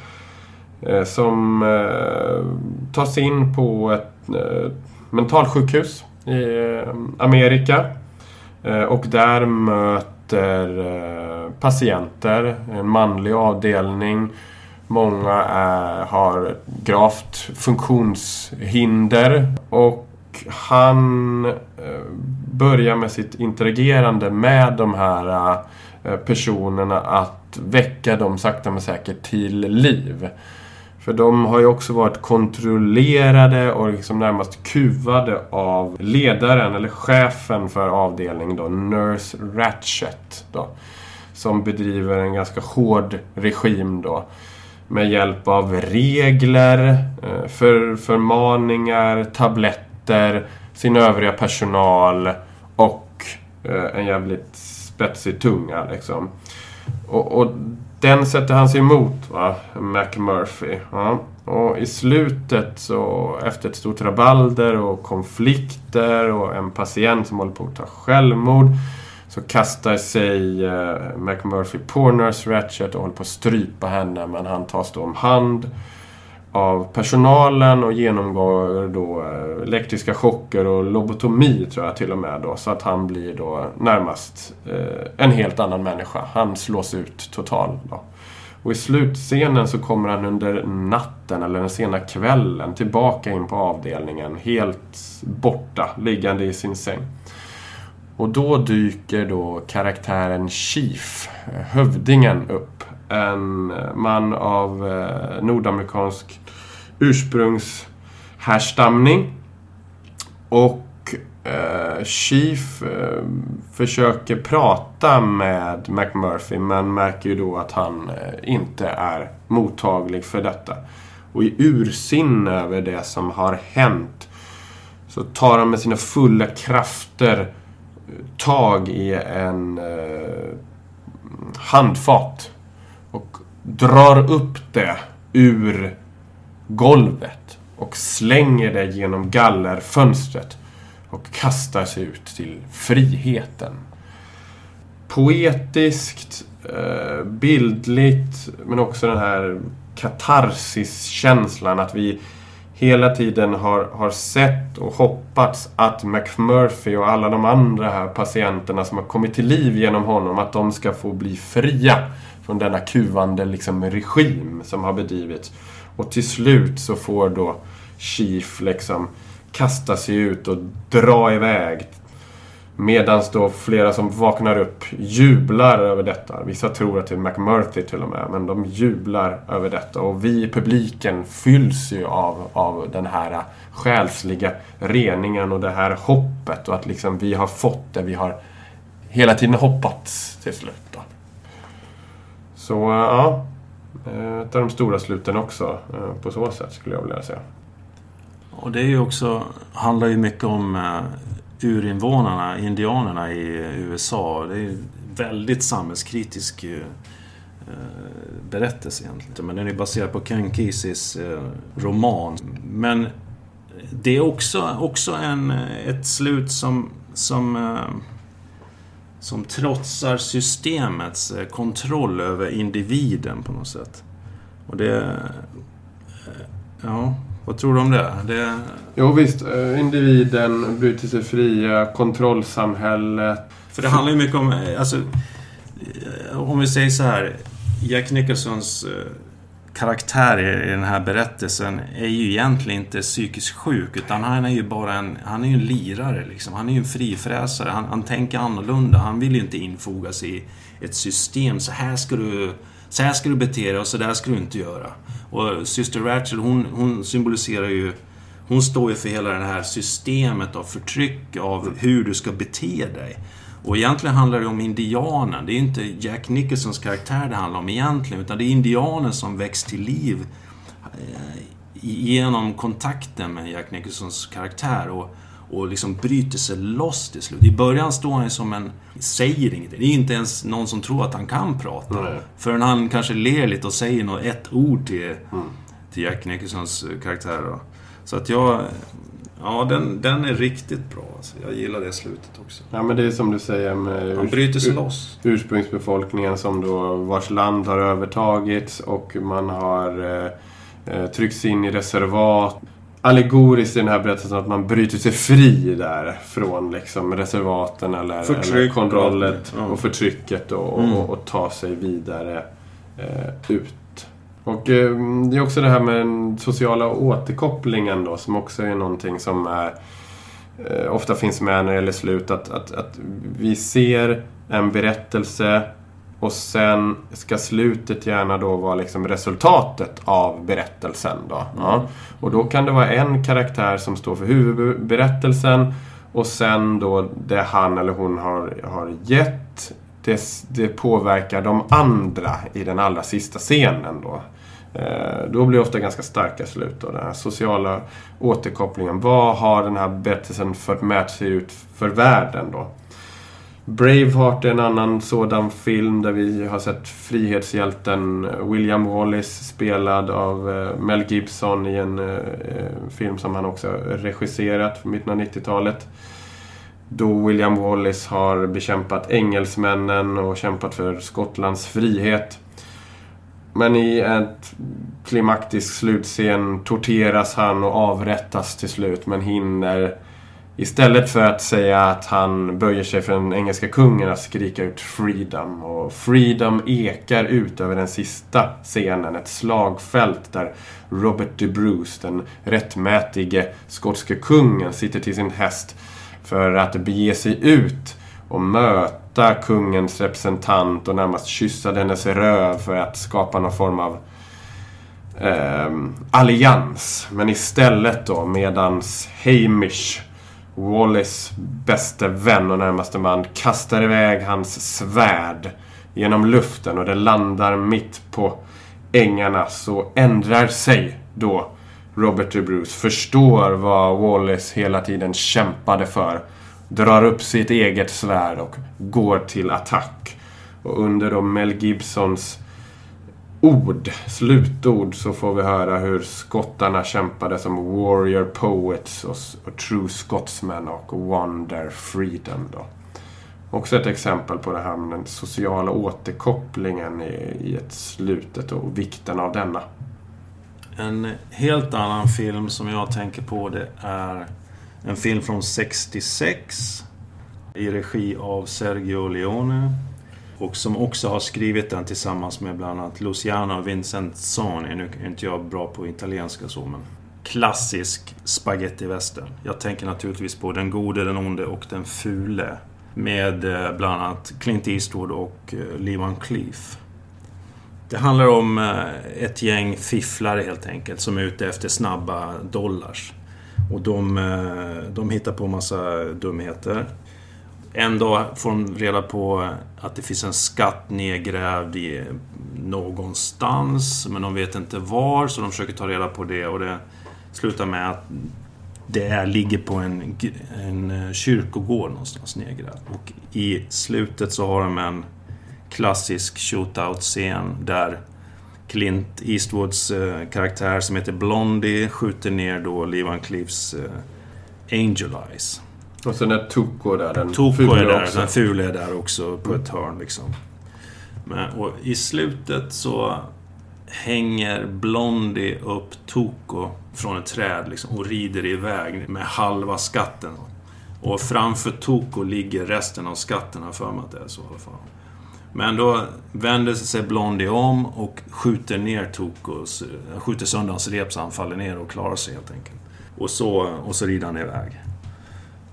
eh, som eh, tas in på ett eh, mentalsjukhus i Amerika. Och där möter patienter, en manlig avdelning. Många är, har gravt funktionshinder. Och han eh, börjar med sitt interagerande med de här eh, personerna att väcka dem sakta men säkert till liv. För de har ju också varit kontrollerade och liksom närmast kuvade av ledaren eller chefen för avdelningen då, Nurse Ratchet. Då, som bedriver en ganska hård regim då. Med hjälp av regler, eh, för, förmaningar, tabletter vakter, sin övriga personal och eh, en jävligt spetsig tunga liksom. Och, och, den sätter han sig emot, va? McMurphy. Ja. Och i slutet så, efter ett stort rabalder och konflikter och en patient som håller på att ta självmord så kastar sig eh, McMurphy på Nurse Ratchet och håller på att strypa henne men han tas då om hand av personalen och genomgår då eh, elektriska chocker och lobotomi tror jag till och med då. Så att han blir då närmast eh, en helt annan människa. Han slås ut totalt. Och i slutscenen så kommer han under natten eller den sena kvällen tillbaka in på avdelningen. Helt borta, liggande i sin säng. Och då dyker då karaktären Chief, eh, hövdingen, upp. En man av eh, nordamerikansk ursprungshärstamning. Och eh, Chief eh, försöker prata med McMurphy men märker ju då att han eh, inte är mottaglig för detta. Och i ursinne över det som har hänt så tar han med sina fulla krafter eh, tag i en eh, handfat och drar upp det ur golvet och slänger det genom gallerfönstret och kastar sig ut till friheten. Poetiskt, eh, bildligt, men också den här katarsis-känslan att vi hela tiden har, har sett och hoppats att McMurphy och alla de andra här patienterna som har kommit till liv genom honom, att de ska få bli fria från denna kuvande liksom, regim som har bedrivits. Och till slut så får då Chief liksom kasta sig ut och dra iväg Medan då flera som vaknar upp jublar över detta. Vissa tror att det är McMurphy till och med, men de jublar över detta. Och vi i publiken fylls ju av, av den här själsliga reningen och det här hoppet. Och att liksom vi har fått det vi har hela tiden hoppats till slut. Då. Så ja, Eh, ett av de stora sluten också eh, på så sätt skulle jag vilja säga. Och det är ju också, handlar ju mycket om eh, urinvånarna, indianerna i USA. Det är ju väldigt samhällskritisk berättelse egentligen. Men den är baserad på Ken Keseys roman. Men det är också, också en, ett slut som, som, som trotsar systemets kontroll över individen på något sätt. Och det... Ja, vad tror du om det? det... Jo visst, eh, individen bryter sig fria, kontrollsamhället. För det handlar ju mycket om, eh, alltså, eh, om vi säger så här. Jack Nicholsons karaktär i den här berättelsen är ju egentligen inte psykiskt sjuk utan han är ju bara en, han är ju en lirare liksom. Han är ju en frifräsare. Han, han tänker annorlunda. Han vill ju inte infogas i ett system. Så här ska du, så här ska du bete dig och så där ska du inte göra. Och Syster Rachel hon, hon symboliserar ju hon står ju för hela det här systemet av förtryck, av hur du ska bete dig. Och egentligen handlar det om indianen. Det är inte Jack Nicholsons karaktär det handlar om egentligen, utan det är indianen som väcks till liv eh, genom kontakten med Jack Nicholsons karaktär och, och liksom bryter sig loss till slut. I början står han ju som en... säger ingenting. Det är inte ens någon som tror att han kan prata. Nej. Förrän han kanske ler lite och säger något, ett ord till, mm. till Jack Nicholsons karaktär. Då. Så att jag... Ja, den, den är riktigt bra. Alltså. Jag gillar det slutet också. Ja, men det är som du säger med Han bryter sig loss. ursprungsbefolkningen som då, vars land har övertagits och man har eh, eh tryckts in i reservat. Allegoriskt i den här berättelsen att man bryter sig fri där från liksom reservaten eller, Förtryck, eller kontrollet och, och förtrycket och, mm. och, och, ta sig vidare eh, ut. Och eh, det är också det här med den sociala återkopplingen då som också är någonting som är, eh, ofta finns med när det gäller slut. Att, att, att vi ser en berättelse och sen ska slutet gärna då vara liksom resultatet av berättelsen. Då. Ja. Och då kan det vara en karaktär som står för huvudberättelsen och sen då det han eller hon har, har gett det, det påverkar de andra i den allra sista scenen. Då. Eh, då blir det ofta ganska starka slut. Då, den här sociala återkopplingen. Vad har den här berättelsen fört med sig ut för världen då? Braveheart är en annan sådan film där vi har sett frihetshjälten William Wallace spelad av eh, Mel Gibson i en eh, film som han också regisserat från mitten av 90-talet. Då William Wallace har bekämpat engelsmännen och kämpat för Skottlands frihet. Men i en klimaktisk slutscen torteras han och avrättas till slut men hinner Istället för att säga att han böjer sig för den engelska kungen att skrika ut Freedom. Och Freedom ekar ut över den sista scenen. Ett slagfält där Robert de Bruce, den rättmätige skotske kungen, sitter till sin häst för att bege sig ut och möta kungens representant och närmast kyssa hennes röv för att skapa någon form av eh, allians. Men istället då medans Hamish Wallis bäste vän och närmaste man kastar iväg hans svärd genom luften och det landar mitt på ängarna så ändrar sig då Robert de Bruce. Förstår vad Wallace hela tiden kämpade för. Drar upp sitt eget svärd och går till attack. Och under då Mel Gibsons ord, slutord, så får vi höra hur skottarna kämpade som warrior poets och, och true scotsmen och wonder freedom. Då. Också ett exempel på det här med den sociala återkopplingen i, i ett slutet och vikten av denna. En helt annan film som jag tänker på det är en film från 66 i regi av Sergio Leone och som också har skrivit den tillsammans med bland annat Luciano Vincenzoni. Nu är inte jag bra på italienska så, men klassisk spaghetti-western. Jag tänker naturligtvis på Den gode, den onde och den fule. Med eh, bland annat Clint Eastwood och eh, Lee Van Cleef. Det handlar om eh, ett gäng fifflare helt enkelt som är ute efter snabba dollars. Och de, eh, de hittar på massa dumheter. En dag får de reda på att det finns en skatt nedgrävd i någonstans, men de vet inte var, så de försöker ta reda på det och det slutar med att det är, ligger på en, en eh, kyrkogård någonstans nedgrävd. Och i slutet så har de en klassisk shootout-scen där Clint Eastwoods eh, karaktär som heter Blondie skjuter ner då Lee Van Cleefs eh, Angel Eyes. Och sen är Tuco där, den Tuco är där, också. den fula är där också på ett hörn liksom. Men, och i slutet så hänger Blondie upp Tuco från ett träd liksom, och rider iväg med halva skatten. Och framför Tuco ligger resten av skatten, har för mig att det är så i alla fall. Men då vänder sig Blondie om och skjuter ner Tokos, eh, skjuter sönder hans rep så han faller ner och klarar sig helt enkelt. Och så, och så rider han iväg.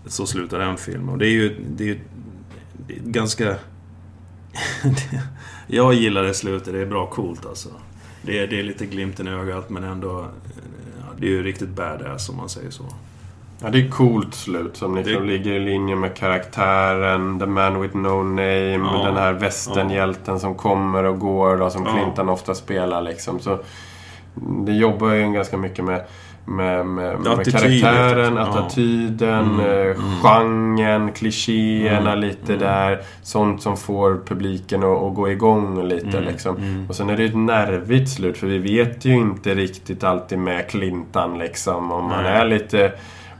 Så slutar den filmen. Och det är ju, det är ju det är ganska... jag gillar det slutet, det är bra coolt alltså. Det är, det är lite glimten i ögat men ändå... Eh, det är ju riktigt badass om man säger så. Ja, det är coolt slut som liksom det... ligger i linje med karaktären, The Man With No Name, ja, den här västernhjälten ja. som kommer och går och som Clinton ofta spelar liksom. Så det jobbar ju ganska mycket med med, med, med karaktären, attityden, ja. mm, eh, mm. genren, klichéerna mm, lite mm. där. Sånt som får publiken att, att gå igång lite mm, liksom. Mm. Och sen är det ett nervigt slut för vi vet ju inte riktigt alltid med Clintan liksom. Om han är lite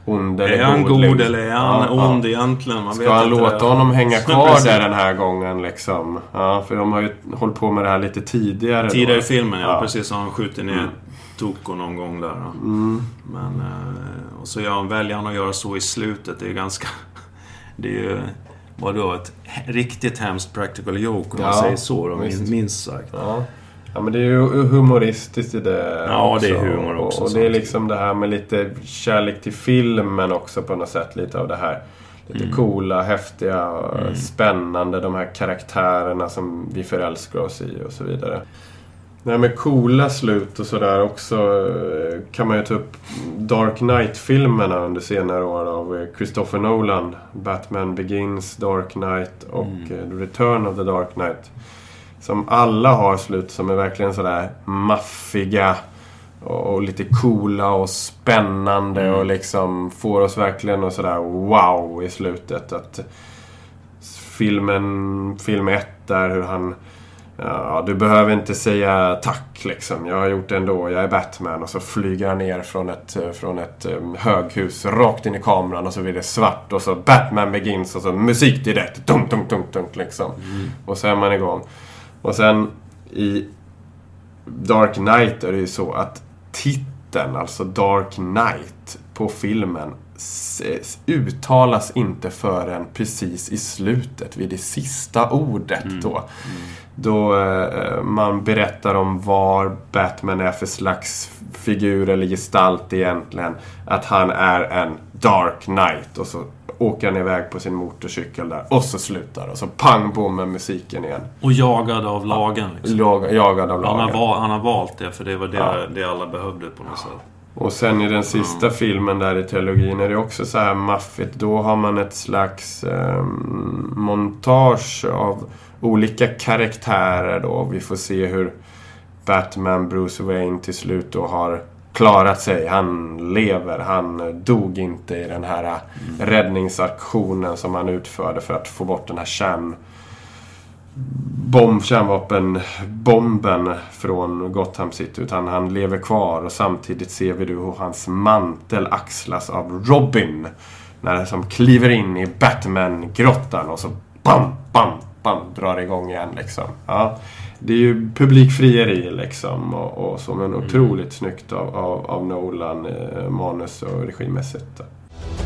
ond eller god. Är han god, god eller är han ja, ond ja. egentligen? Man Ska han låta det. honom hänga kvar där den här gången liksom? Ja, för de har ju hållit på med det här lite tidigare. Tidigare i filmen, ja. Precis, så har han skjutit ner Toko någon gång där. Mm. Men, eh, och så gör han, väljer han att göra så i slutet. Det är ganska... Det är ju... Vadå? Ett riktigt hemskt practical joke om ja, man säger så då, minst sagt. Ja. men det är ju humoristiskt i det Ja, också. det är humor också. Och, och det är liksom det här med lite kärlek till filmen också på något sätt. Lite av det här lite mm. coola, häftiga, mm. spännande. De här karaktärerna som vi förälskar oss i och så vidare. Nej med coola slut och sådär också eh, kan man ju ta upp Dark Knight-filmerna under senare år av eh, Christopher Nolan. Batman Begins, Dark Knight och mm. Eh, Return of the Dark Knight. Som alla har slut som är verkligen sådär maffiga och lite coola och spännande mm. och liksom får oss verkligen att sådär wow i slutet. Att filmen, film 1 där hur han Ja, du behöver inte säga tack liksom. Jag har gjort det ändå. Jag är Batman. Och så flyger han ner från ett, från ett um, höghus rakt in i kameran och så blir det svart och så Batman begins och så musik direkt. Dunk, dunk, dunk, dunk liksom. Mm. Och så är man igång. Och sen i Dark Knight är det ju så att titeln, alltså Dark Knight, på filmen uttalas inte förrän precis i slutet, vid det sista ordet mm. då. Mm. Då eh, man berättar om var Batman är för slags figur eller gestalt egentligen. Att han är en Dark Knight och så åker han iväg på sin motorcykel där. Och så slutar och så pang bom med musiken igen. Och jagad av lagen. Liksom. Jag, jagad av lagen. Han har, han har valt det för det var det, ja. det alla behövde på något sätt. Och sen i den sista mm. filmen där i trilogin är det också så här maffigt. Då har man ett slags eh, montage av olika karaktärer då. Vi får se hur Batman, Bruce Wayne till slut då har klarat sig. Han lever. Han dog inte i den här mm. räddningsaktionen som han utförde för att få bort den här kärn bomb, kärnvapenbomben från Gotham City. Utan han lever kvar och samtidigt ser vi hur hans mantel axlas av Robin. När han som kliver in i Batman-grottan och så bam, bam, bam drar igång igen liksom. Ja, det är ju publikfrieri liksom och, och så men mm. otroligt mm. snyggt av, av, av Nolan eh, manus och regimässigt. lite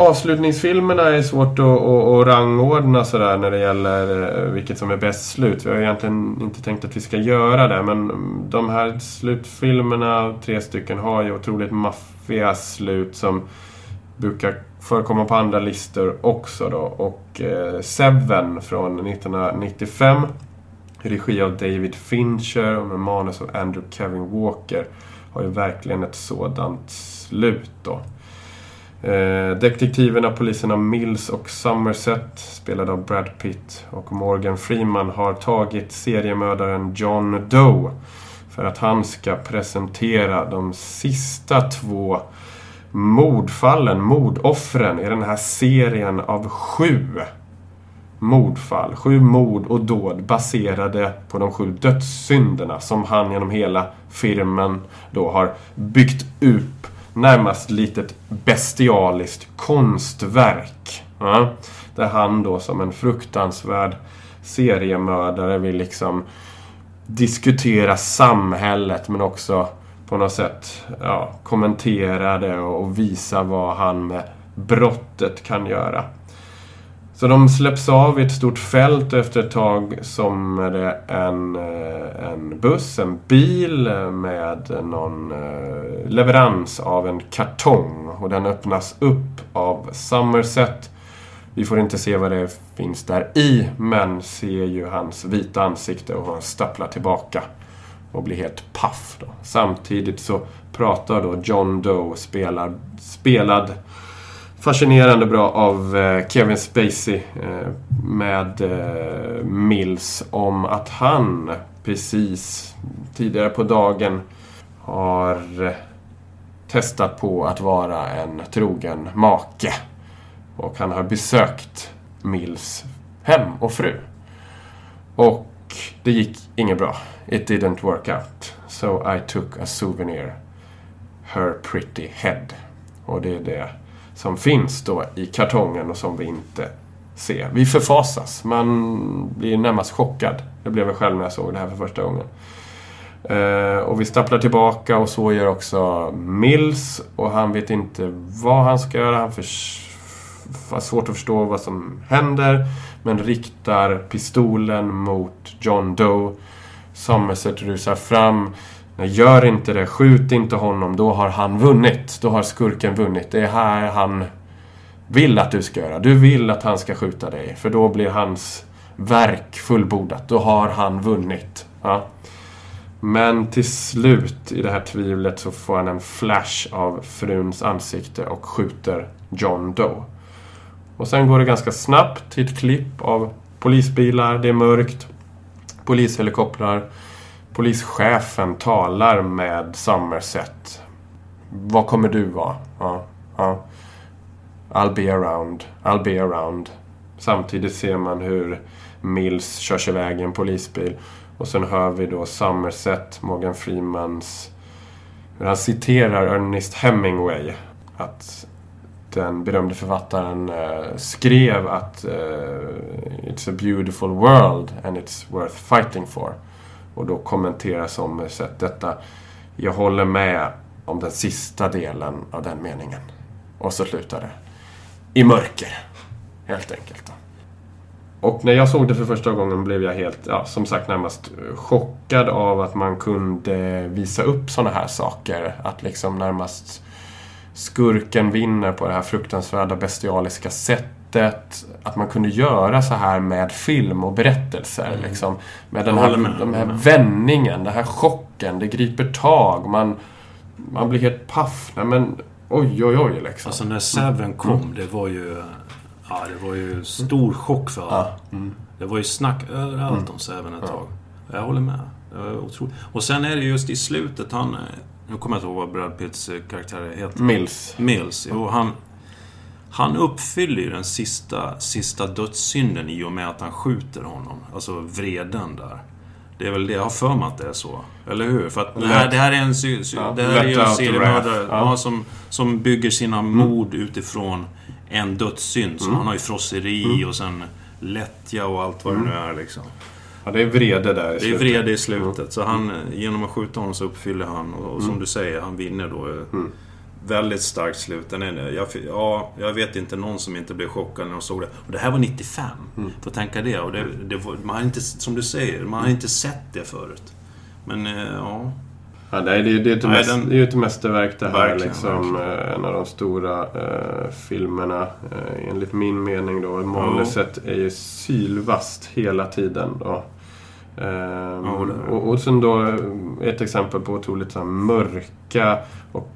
avslutningsfilmerna är svårt att, att, att rangordna sådär när det gäller eh, vilket som är bäst slut. Vi har egentligen inte tänkt att vi ska göra det men de här slutfilmerna, tre stycken, har ju otroligt maffiga slut som brukar förekomma på andra listor också då. Och eh, Seven från 1995 regi av David Fincher och med manus av Andrew Kevin Walker har ju verkligen ett sådant slut då. Eh, detektiverna, poliserna Mills och Somerset, spelade av Brad Pitt och Morgan Freeman, har tagit seriemördaren John Doe för att han ska presentera de sista två mordfallen, mordoffren i den här serien av sju mordfall. Sju mord och dåd baserade på de sju dödssynderna som han genom hela filmen då har byggt upp närmast litet bestialiskt konstverk. Ja? Där han då som en fruktansvärd seriemördare vill liksom diskutera samhället men också på något sätt ja, kommentera det och visa vad han med brottet kan göra. Så de släpps av i ett stort fält och efter ett tag som är det en, eh, en buss, en bil med någon eh, leverans av en kartong. Och den öppnas upp av Somerset. Vi får inte se vad det finns där i, men ser ju hans vita ansikte och han stapplar tillbaka och blir helt paff. Då. Samtidigt så pratar då John Doe, spelar, spelad fascinerande bra av eh, Kevin Spacey eh, med eh, Mills om att han precis tidigare på dagen har testat på att vara en trogen make. Och han har besökt Mills hem och fru. Och det gick inget bra. It didn't work out. So I took a souvenir. Her pretty head. Och det är det som finns då i kartongen och som vi inte ser. Vi förfasas. Man blir närmast chockad. Det blev jag själv när jag såg det här för första gången. Eh, och vi stapplar tillbaka och så gör också Mills. Och han vet inte vad han ska göra. Han har svårt att förstå vad som händer. Men riktar pistolen mot John Doe. Somerset rusar fram. Gör inte det, skjut inte honom, då har han vunnit. Då har skurken vunnit. Det är här han vill att du ska göra. Du vill att han ska skjuta dig, för då blir hans verk fullbordat. Då har han vunnit. Ja. Men till slut i det här tvivlet så får han en flash av fruns ansikte och skjuter John Doe. Och sen går det ganska snabbt till ett klipp av polisbilar, det är mörkt. Polishelikoptrar. Polischefen talar med Somerset. Vad kommer du vara? Ja, ja. I'll be around. I'll be around. Samtidigt ser man hur Mills körs iväg i en polisbil. Och sen hör vi då Somerset, Morgan Freemans... Hur han citerar Ernest Hemingway. Att den berömde författaren uh, skrev att uh, It's a beautiful world and it's worth fighting for. Och då kommenterar sett detta. Jag håller med om den sista delen av den meningen. Och så slutar det. I mörker. Helt enkelt. Då. Och när jag såg det för första gången blev jag helt, ja, som sagt närmast chockad av att man kunde visa upp sådana här saker. Att liksom närmast skurken vinner på det här fruktansvärda bestialiska sättet. Att man kunde göra så här med film och berättelser. Mm. Liksom, med den här, med, den här vändningen, den här chocken. Det griper tag. Man, man blir helt paff. Nej, men oj, oj, oj. Liksom. Alltså när Seven kom, mm. det var ju... Ja, det var ju stor chock för alla. Mm. Det var ju snack överallt om Seven ett tag. Jag håller med. Det var otroligt. Och sen är det just i slutet, han... Nu kommer jag inte ihåg vad Brad Pitts eh, karaktär heter. Mills. Mills. Jo, han, han uppfyller ju den sista, sista dödssynden i och med att han skjuter honom. Alltså vreden där. Det är väl det, jag har för mig att det är så. Eller hur? För att det här, det här är en, ja, det här är ju en seriemördare ja. som, som bygger sina mm. mord utifrån en dödssynd. mm. han har ju frosseri mm. och sen lättja och allt vad det nu är liksom. Ja, det är vrede där i slutet. Det är vrede i slutet. Mm. Så han, genom att skjuta honom så uppfyller han. Och, och som mm. du säger, han vinner då. Väldigt starkt slut. Den är, jag, ja, jag vet inte någon som inte blev chockad när de såg det. Och det här var 95. Mm. Får tänka det. Och det, det man har inte, som du säger, man har inte sett det förut. Men, eh, ja. Ja, det, det, är ett nej, den... det är ett mästerverk det här. Verkligen, liksom, verkligen. Eh, en av de stora uh, filmerna. Uh, enligt min mening då. Manuset oh. är ju sylvast hela tiden. Då. Um, oh, och, och sen då ett exempel på otroligt så mörka och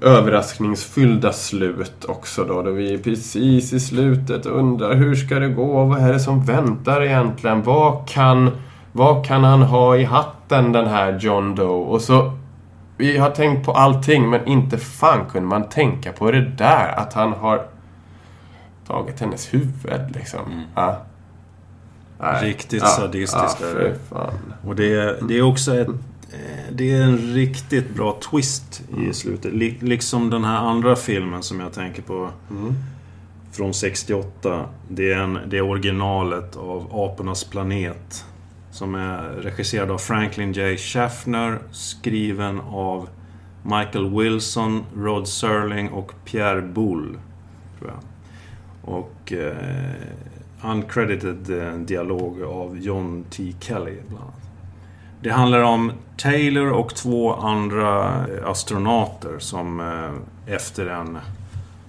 överraskningsfyllda slut också då. Då vi är precis i slutet och undrar hur ska det gå? Vad är det som väntar egentligen? Vad kan vad kan han ha i hatten den här John Doe? Och så... Vi har tänkt på allting men inte fan kunde man tänka på det där. Att han har tagit hennes huvud liksom. Mm. Ja. Riktigt ja, sadistiskt ja, är det. Och det det är också ett det är en riktigt bra twist i mm. slutet. Liksom den här andra filmen som jag tänker på. Mm. Från 68. Det är, en, det är originalet av Apornas planet. Som är regisserad av Franklin J. Schaffner, skriven av Michael Wilson, Rod Serling och Pierre Boulle. Tror jag. Och eh, uncredited eh, dialog av John T. Kelly, bland annat. Det handlar om Taylor och två andra eh, astronauter som eh, efter en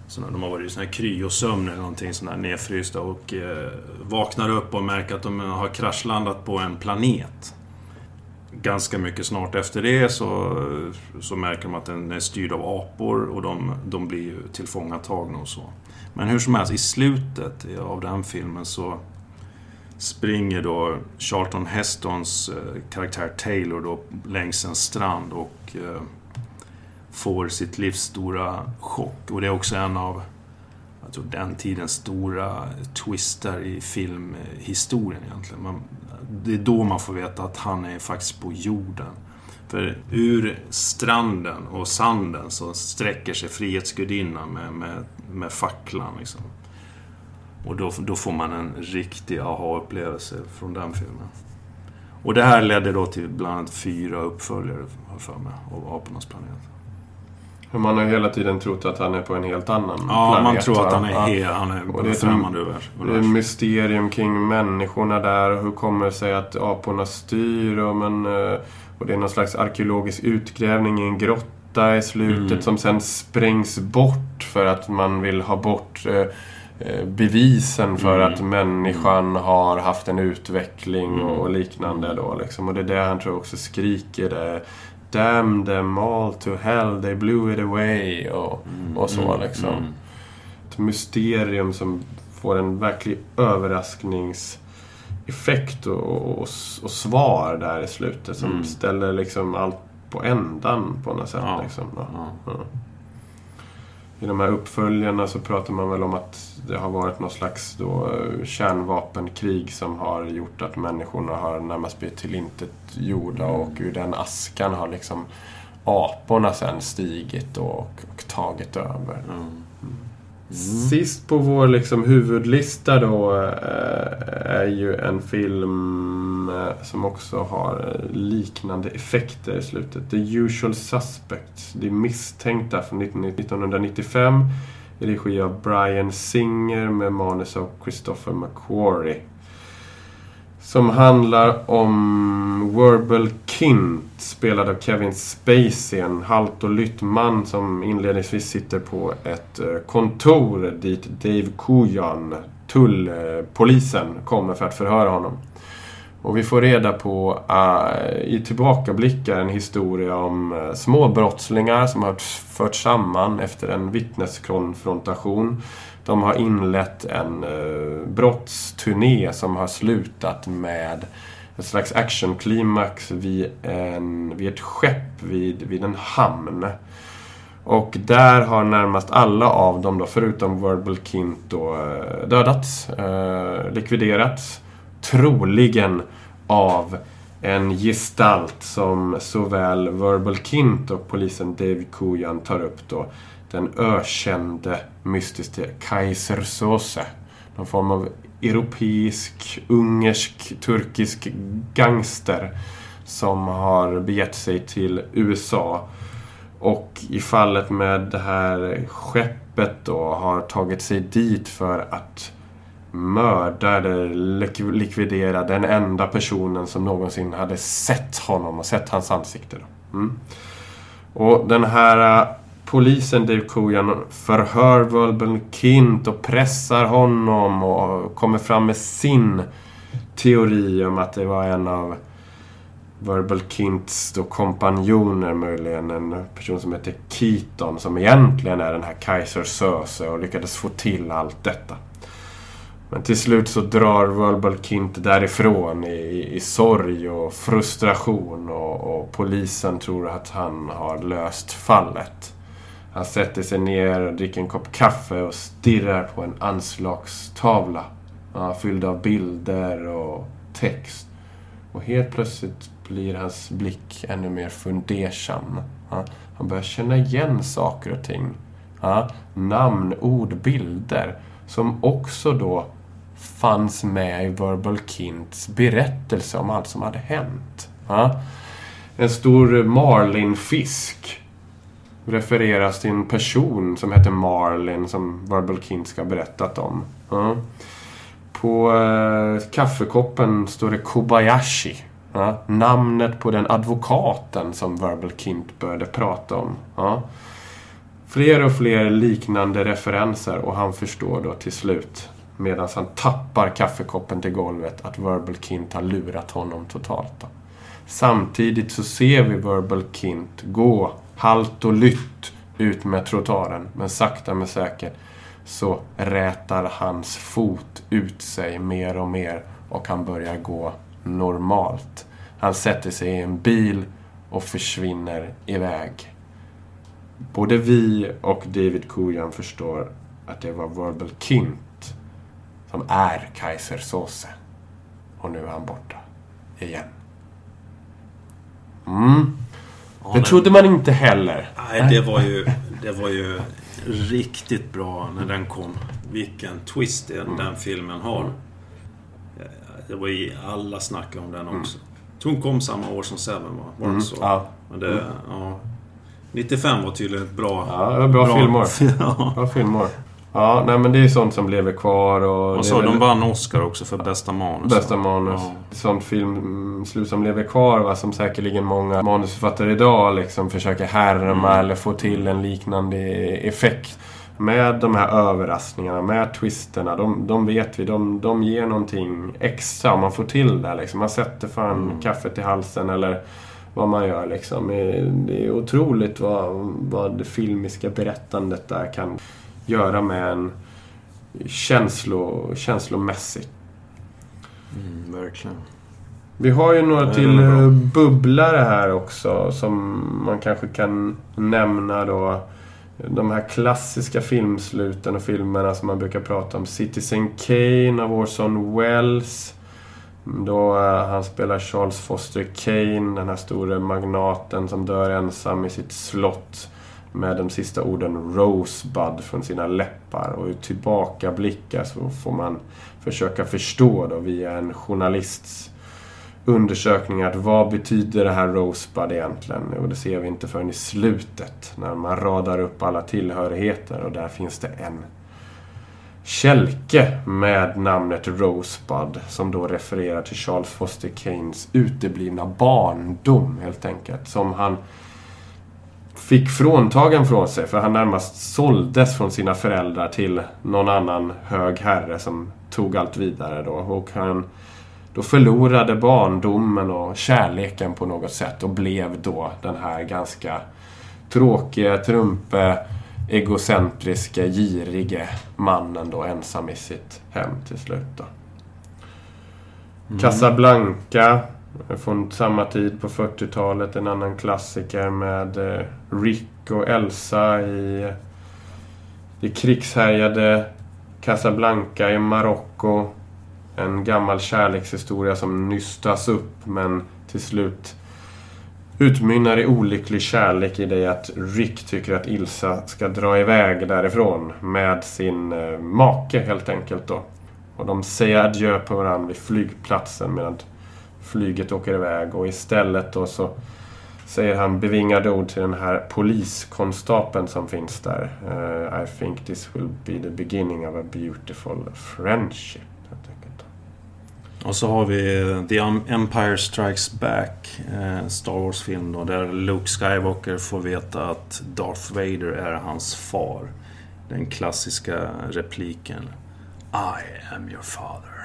såna, de har varit i sån här kryosömn eller någonting sån här nedfrysta och eh, vaknar upp och märker att de eh, har kraschlandat på en planet. Ganska mycket snart efter det så, så märker de att den är styrd av apor och de, de blir ju tillfångatagna och så. Men hur som helst, i slutet av den filmen så springer då Charlton Hestons eh, karaktär Taylor då längs en strand och eh, får sitt livs stora chock. Och det är också en av jag tror, den tidens stora twister i filmhistorien egentligen. Man, det är då man får veta att han är faktiskt på jorden. För ur stranden och sanden så sträcker sig Frihetsgudinnan med, med, med facklan. Liksom. Och då, då får man en riktig aha-upplevelse från den filmen. Och det här ledde då till bland annat fyra uppföljare, för mig, av Apornas planet. Man har hela tiden trott att han är på en helt annan ja, planet. Ja, man tror att han är, helt, han är och det är främmande univers. Det är ett mysterium kring människorna där. Hur kommer det sig att aporna styr? Och, men, eh, och det är någon slags arkeologisk utgrävning i en grotta i slutet mm. som sen sprängs bort för att man vill ha bort eh bevisen för mm. att människan har haft en utveckling mm. och liknande. Då, liksom. Och det är det han tror också skriker. Det Damn them all to hell, they blew it away och, mm, och så mm, liksom. Mm. Ett mysterium som får en verklig överraskningseffekt och, och, och svar där i slutet som Mm. ställer liksom allt på ändan på något sätt. Ja. Liksom. Ja. Ja. I de här uppföljarna så pratar man väl om att det har varit någon slags då, eh, kärnvapenkrig som har gjort att människorna har närmast blivit tillintetgjorda och ur den askan har liksom aporna sen stigit och, och tagit över. Mm. Sist på vår liksom huvudlista då eh, är ju en film eh, som också har eh, liknande effekter i slutet. The Usual Suspects. De misstänkta från 1995 i regi av Brian Singer med manus av Christopher McQuarrie. Som handlar om Werbel Kint, spelad av Kevin Spacey. En halt och lytt man som inledningsvis sitter på ett eh, kontor dit Dave Kujan, tullpolisen, kommer för att förhöra honom. Och vi får reda på uh, i tillbakablickar en historia om uh, små brottslingar som har förts samman efter en vittneskonfrontation. De har inlett en uh, brottsturné som har slutat med ett slags actionklimax vid, en, vid ett skepp vid, vid en hamn. Och där har närmast alla av dem, då, förutom Verbal Kint, då, dödats, eh, likviderats. Troligen av en gestalt som såväl Verbal Kint och polisen Dave Kujan tar upp då. Den ökände mystiske Kaiser Sose. Någon form av europeisk, ungersk, turkisk gangster som har begett sig till USA och i fallet med det här skeppet då har tagit sig dit för att mörda eller lik- likvidera den enda personen som någonsin hade sett honom och sett hans ansikte. Då. Mm. Och den här äh, polisen Dave Kujan förhör Verbal Kint och pressar honom och kommer fram med sin teori om att det var en av Verbal Kints då kompanjoner möjligen. En person som heter Keaton som egentligen är den här Kaiser Söze och lyckades få till allt detta. Men till slut så drar Verbal Kint därifrån i, i, i sorg och frustration och, och polisen tror att han har löst fallet. Han sätter sig ner, dricker en kopp kaffe och stirrar på en anslagstavla. Ja, fylld av bilder och text. Och helt plötsligt blir hans blick ännu mer fundersam. Ja, han börjar känna igen saker och ting. Ja, namn, ord, bilder. Som också då fanns med i Verbal Kints berättelse om allt som hade hänt. Ja. En stor marlinfisk refereras till en person som heter Marlin som Verbal Kint ska ha berättat om. Ja. På eh, kaffekoppen står det Kobayashi. Ja, namnet på den advokaten som Verbal Kint började prata om. Ja. Fler och fler liknande referenser och han förstår då till slut medan han tappar kaffekoppen till golvet att Verbal Kint har lurat honom totalt. Då. Samtidigt så ser vi Verbal Kint gå halt och lytt ut med trottoaren. Men sakta men säkert så rätar hans fot ut sig mer och mer och han börjar gå normalt. Han sätter sig i en bil och försvinner iväg. Både vi och David Kujan förstår att det var Verbal Kint som är Kaiser Soze. Och nu är han borta. Igen. Mm. Ja, Det trodde man inte heller. Nej, det var ju, det var ju riktigt bra när den kom. Vilken twist den, den filmen har. Eh, Det var ju alla snackade om den också. Jag tror den kom samma år som Seven va? Var det Mm. så? Ja. Men det, ja. 95 var tydligen ett bra... Ja, det var bra filmår. ja. Bra filmår. Ja, nej men det är sånt som lever kvar och... Och så är väl de vann Oscar också för bästa manus. Bästa manus. Ja. Sånt filmslut som lever kvar va, som säkerligen många manusförfattare idag liksom försöker härma Mm. eller få till en liknande effekt. Med de här överraskningarna, med twisterna. De, de vet vi, de, de ger någonting extra om man får till det. Liksom. Man sätter fan Mm. kaffet i halsen eller vad man gör liksom. Det det är otroligt vad, vad det filmiska berättandet där kan göra med en känslo, känslomässigt. Mm, verkligen. Vi har ju några till bubblare här också som man kanske kan nämna då. De här klassiska filmsluten och filmerna som man brukar prata om. Citizen Kane av Orson Welles. Då eh, han spelar Charles Foster Kane, den här store magnaten som dör ensam i sitt slott. Med de sista orden Rosebud från sina läppar. Och ur tillbakablickar så får man försöka förstå då via en journalists undersökning att vad betyder det här Rosebud egentligen? Och det ser vi inte förrän i slutet när man radar upp alla tillhörigheter och där finns det en kälke med namnet Rosebud som då refererar till Charles Foster Keynes uteblivna barndom helt enkelt. Som han fick fråntagen från sig för han närmast såldes från sina föräldrar till någon annan hög herre som tog allt vidare då. Och han då förlorade barndomen och kärleken på något sätt och blev då den här ganska tråkiga, trumpe, egocentriska, girige mannen då ensam i sitt hem till slut då. Casablanca från samma tid på 40-talet. En annan klassiker med eh, Rick och Elsa i det krigshärjade Casablanca i Marocko. En gammal kärlekshistoria som nystas upp men till slut utmynnar i olycklig kärlek i det att Rick tycker att Ilsa ska dra iväg därifrån med sin eh, make helt enkelt då. Och de säger adjö på varandra vid flygplatsen medan flyget åker iväg och istället då så säger han bevingade ord till den här poliskonstapeln som finns där. Uh, I think this will be the beginning of a beautiful friendship. Och så har vi eh, The Empire Strikes Back, eh, Star Wars-film då, där Luke Skywalker får veta att Darth Vader är hans far. Den klassiska repliken I am your father.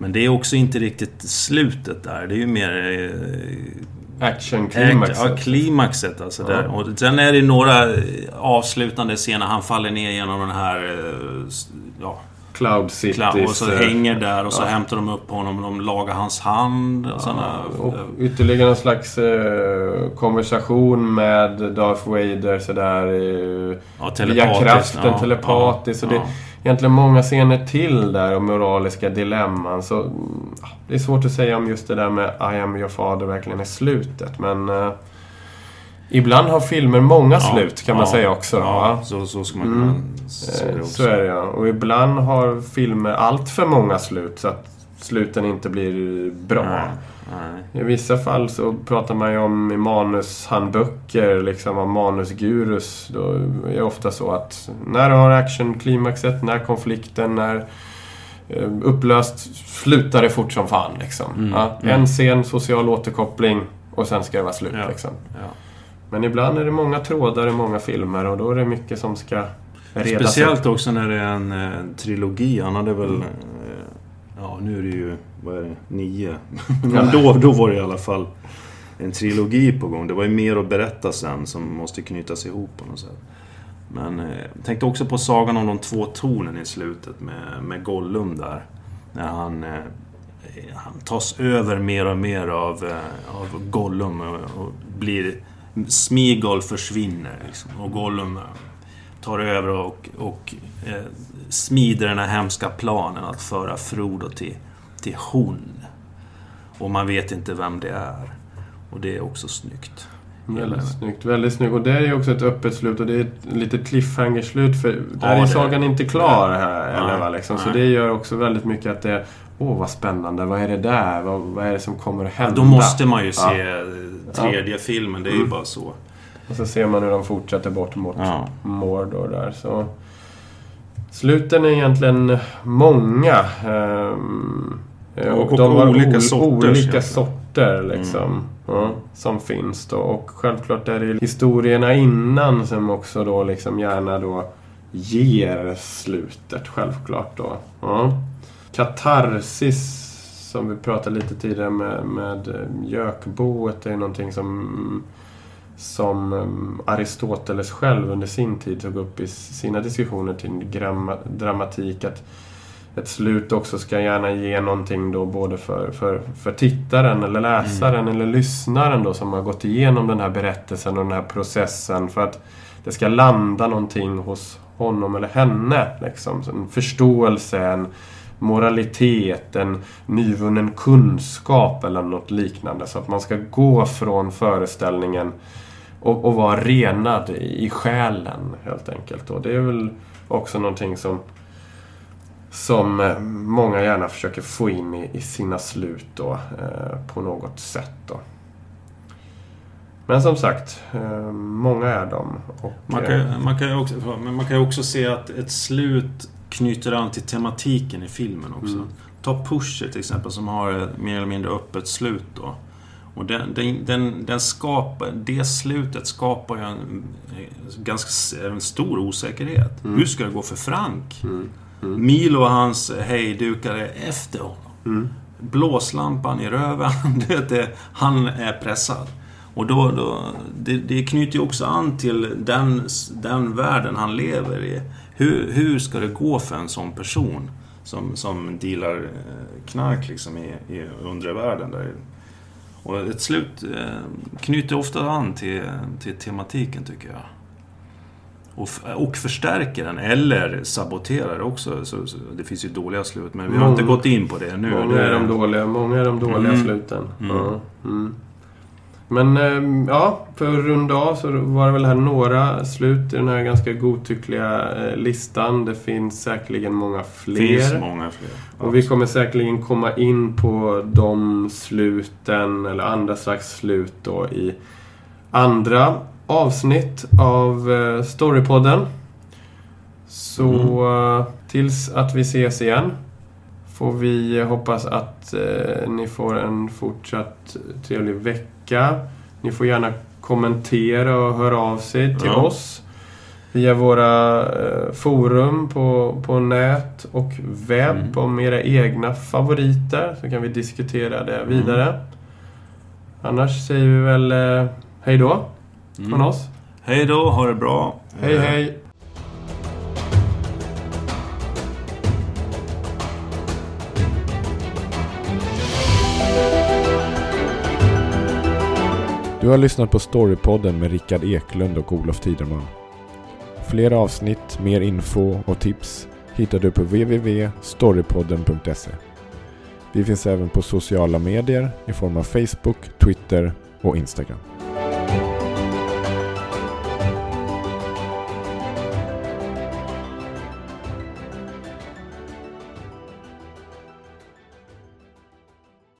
Men det är också inte riktigt slutet där. Det är ju mer... Eh, Action-klimaxet. Ja, klimaxet alltså. Ja. Där. Och sen är det några eh, avslutande scener. Han faller ner genom den här... eh, Ja, Cloud Cities. Kla- och så eh, hänger där och så ja. hämtar de upp honom och de lagar hans hand. Och såna, Och ytterligare någon slags eh, konversation med Darth Vader sådär. Eh, ja, via telepatiskt. kraften, Ja, telepatiskt. ja, och det, ja. Egentligen många scener till där och moraliska dilemman. Så, mm, det är svårt att säga om just det där med I am your father verkligen är slutet. Men eh, ibland har filmer många Ja, slut kan man ja, säga också. Ja, så, så ska man Mm. kunna se det Eh, också. Så är det ja. Och ibland har filmer allt för många slut så att sluten inte blir bra. Nej, nej. I vissa fall så pratar man ju om i manushandböcker, liksom av manusgurus. Då är det ofta så att när du har actionklimaxet, när konflikten, när eh, upplöst, slutar det fort som fan liksom. Mm, Ja, mm. En scen, social återkoppling och sen ska det vara slut Ja. liksom. Ja. Men ibland är det många trådar i många filmer och då är det mycket som ska redas Speciellt upp. också när det är en eh, trilogi. Han hade väl... Eh, ja, nu är det ju... Vad är det? Nio. Men då, då var det i alla fall en trilogi på gång. Det var ju mer att berätta sen som måste knytas ihop på något sätt. Men eh, jag tänkte också på Sagan om de två tornen i slutet med, med Gollum där. När han, eh, han tas över mer och mer av, eh, av Gollum och, och blir... Smigol försvinner liksom, och Gollum eh, tar över och, och eh, smider den här hemska planen att föra Frodo till, till hon. Och man vet inte vem det är. Och det är också snyggt. Väldigt snyggt, väldigt snyggt. Och det är ju också ett öppet slut och det är ett litet cliffhanger-slut för där Ja, är sagan inte klar här. Eller, va, liksom. Så det gör också väldigt mycket att det Åh, vad spännande. Vad är det där? Vad, vad är det som kommer att hända? Då måste man ju se tredje filmen, det är ju Mm. bara så. Och så ser man hur de fortsätter bort mot Ja. Mordor där. Så Sluten är egentligen många. ehm, Och- och de har olika ol- sorters olika sorter liksom. Ja, som finns då. Och självklart är det historierna innan som också då liksom gärna då ger slutet. Självklart då. Ja. Katarsis som vi pratade lite tidigare med, med eh, Jökboet är någonting som som um, Aristoteles själv under sin tid tog upp i sina diskussioner till dramatik. Att ett slut också ska gärna ge någonting då både för, för, för tittaren eller läsaren mm. eller lyssnaren då som har gått igenom den här berättelsen och den här processen för att det ska landa någonting hos honom eller henne. Liksom. En förståelse, en moralitet, en nyvunnen kunskap eller något liknande. Så att man ska gå från föreställningen och, och vara renad i själen helt enkelt. Och det är väl också någonting som som eh, många gärna försöker få in i, i sina slut då, eh, på något sätt. Då. Men som sagt, eh, många är de. Och, man, kan, eh, man, kan också, men man kan också se att ett slut knyter an till tematiken i filmen också. Mm. Ta Pusher till exempel som har ett mer eller mindre öppet slut då. Och den, den, den, den skapar, det slutet skapar ju en, ganska en stor osäkerhet. Mm. Hur ska det gå för Frank? Mm. Mm. Milo och hans hejdukar är efter honom. Mm. Blåslampan i röven, det, han är pressad. Och då, då, det, det knyter ju också an till den, den världen han lever i. Hur, hur ska det gå för en sån person som, som dealar eh, knark liksom i, i undre världen? Där. Och ett slut eh, knyter ofta an till, till tematiken tycker jag och, och förstärker den eller saboterar också. Så, så, det finns ju dåliga slut men vi har många, inte gått in på det nu. Många är de dåliga, många är de dåliga mm. sluten. Mm. Ja. Mm. Men ehm, ja, för att runda av så var det väl här några slut i den här ganska godtyckliga eh, listan. Det finns säkerligen många fler. finns många fler. Och vi kommer säkerligen komma in på de sluten eller andra slags slut då i andra avsnitt av eh, Storypodden. Så mm. Eh, tills att vi ses igen får vi hoppas att eh, ni får en fortsatt trevlig vecka. Ni får gärna kommentera och höra av sig till ja. oss via våra eh, forum på, på nät och webb mm. om era egna favoriter så kan vi diskutera det vidare. Mm. Annars säger vi väl eh, hej då mm. från oss. Hej då, ha det bra. Hej, eh. hej. Du har lyssnat på Storypodden med Rickard Eklund och Olof Tiderman. Fler avsnitt, mer info och tips hittar du på www.storypodden.se. Vi finns även på sociala medier i form av Facebook, Twitter och Instagram.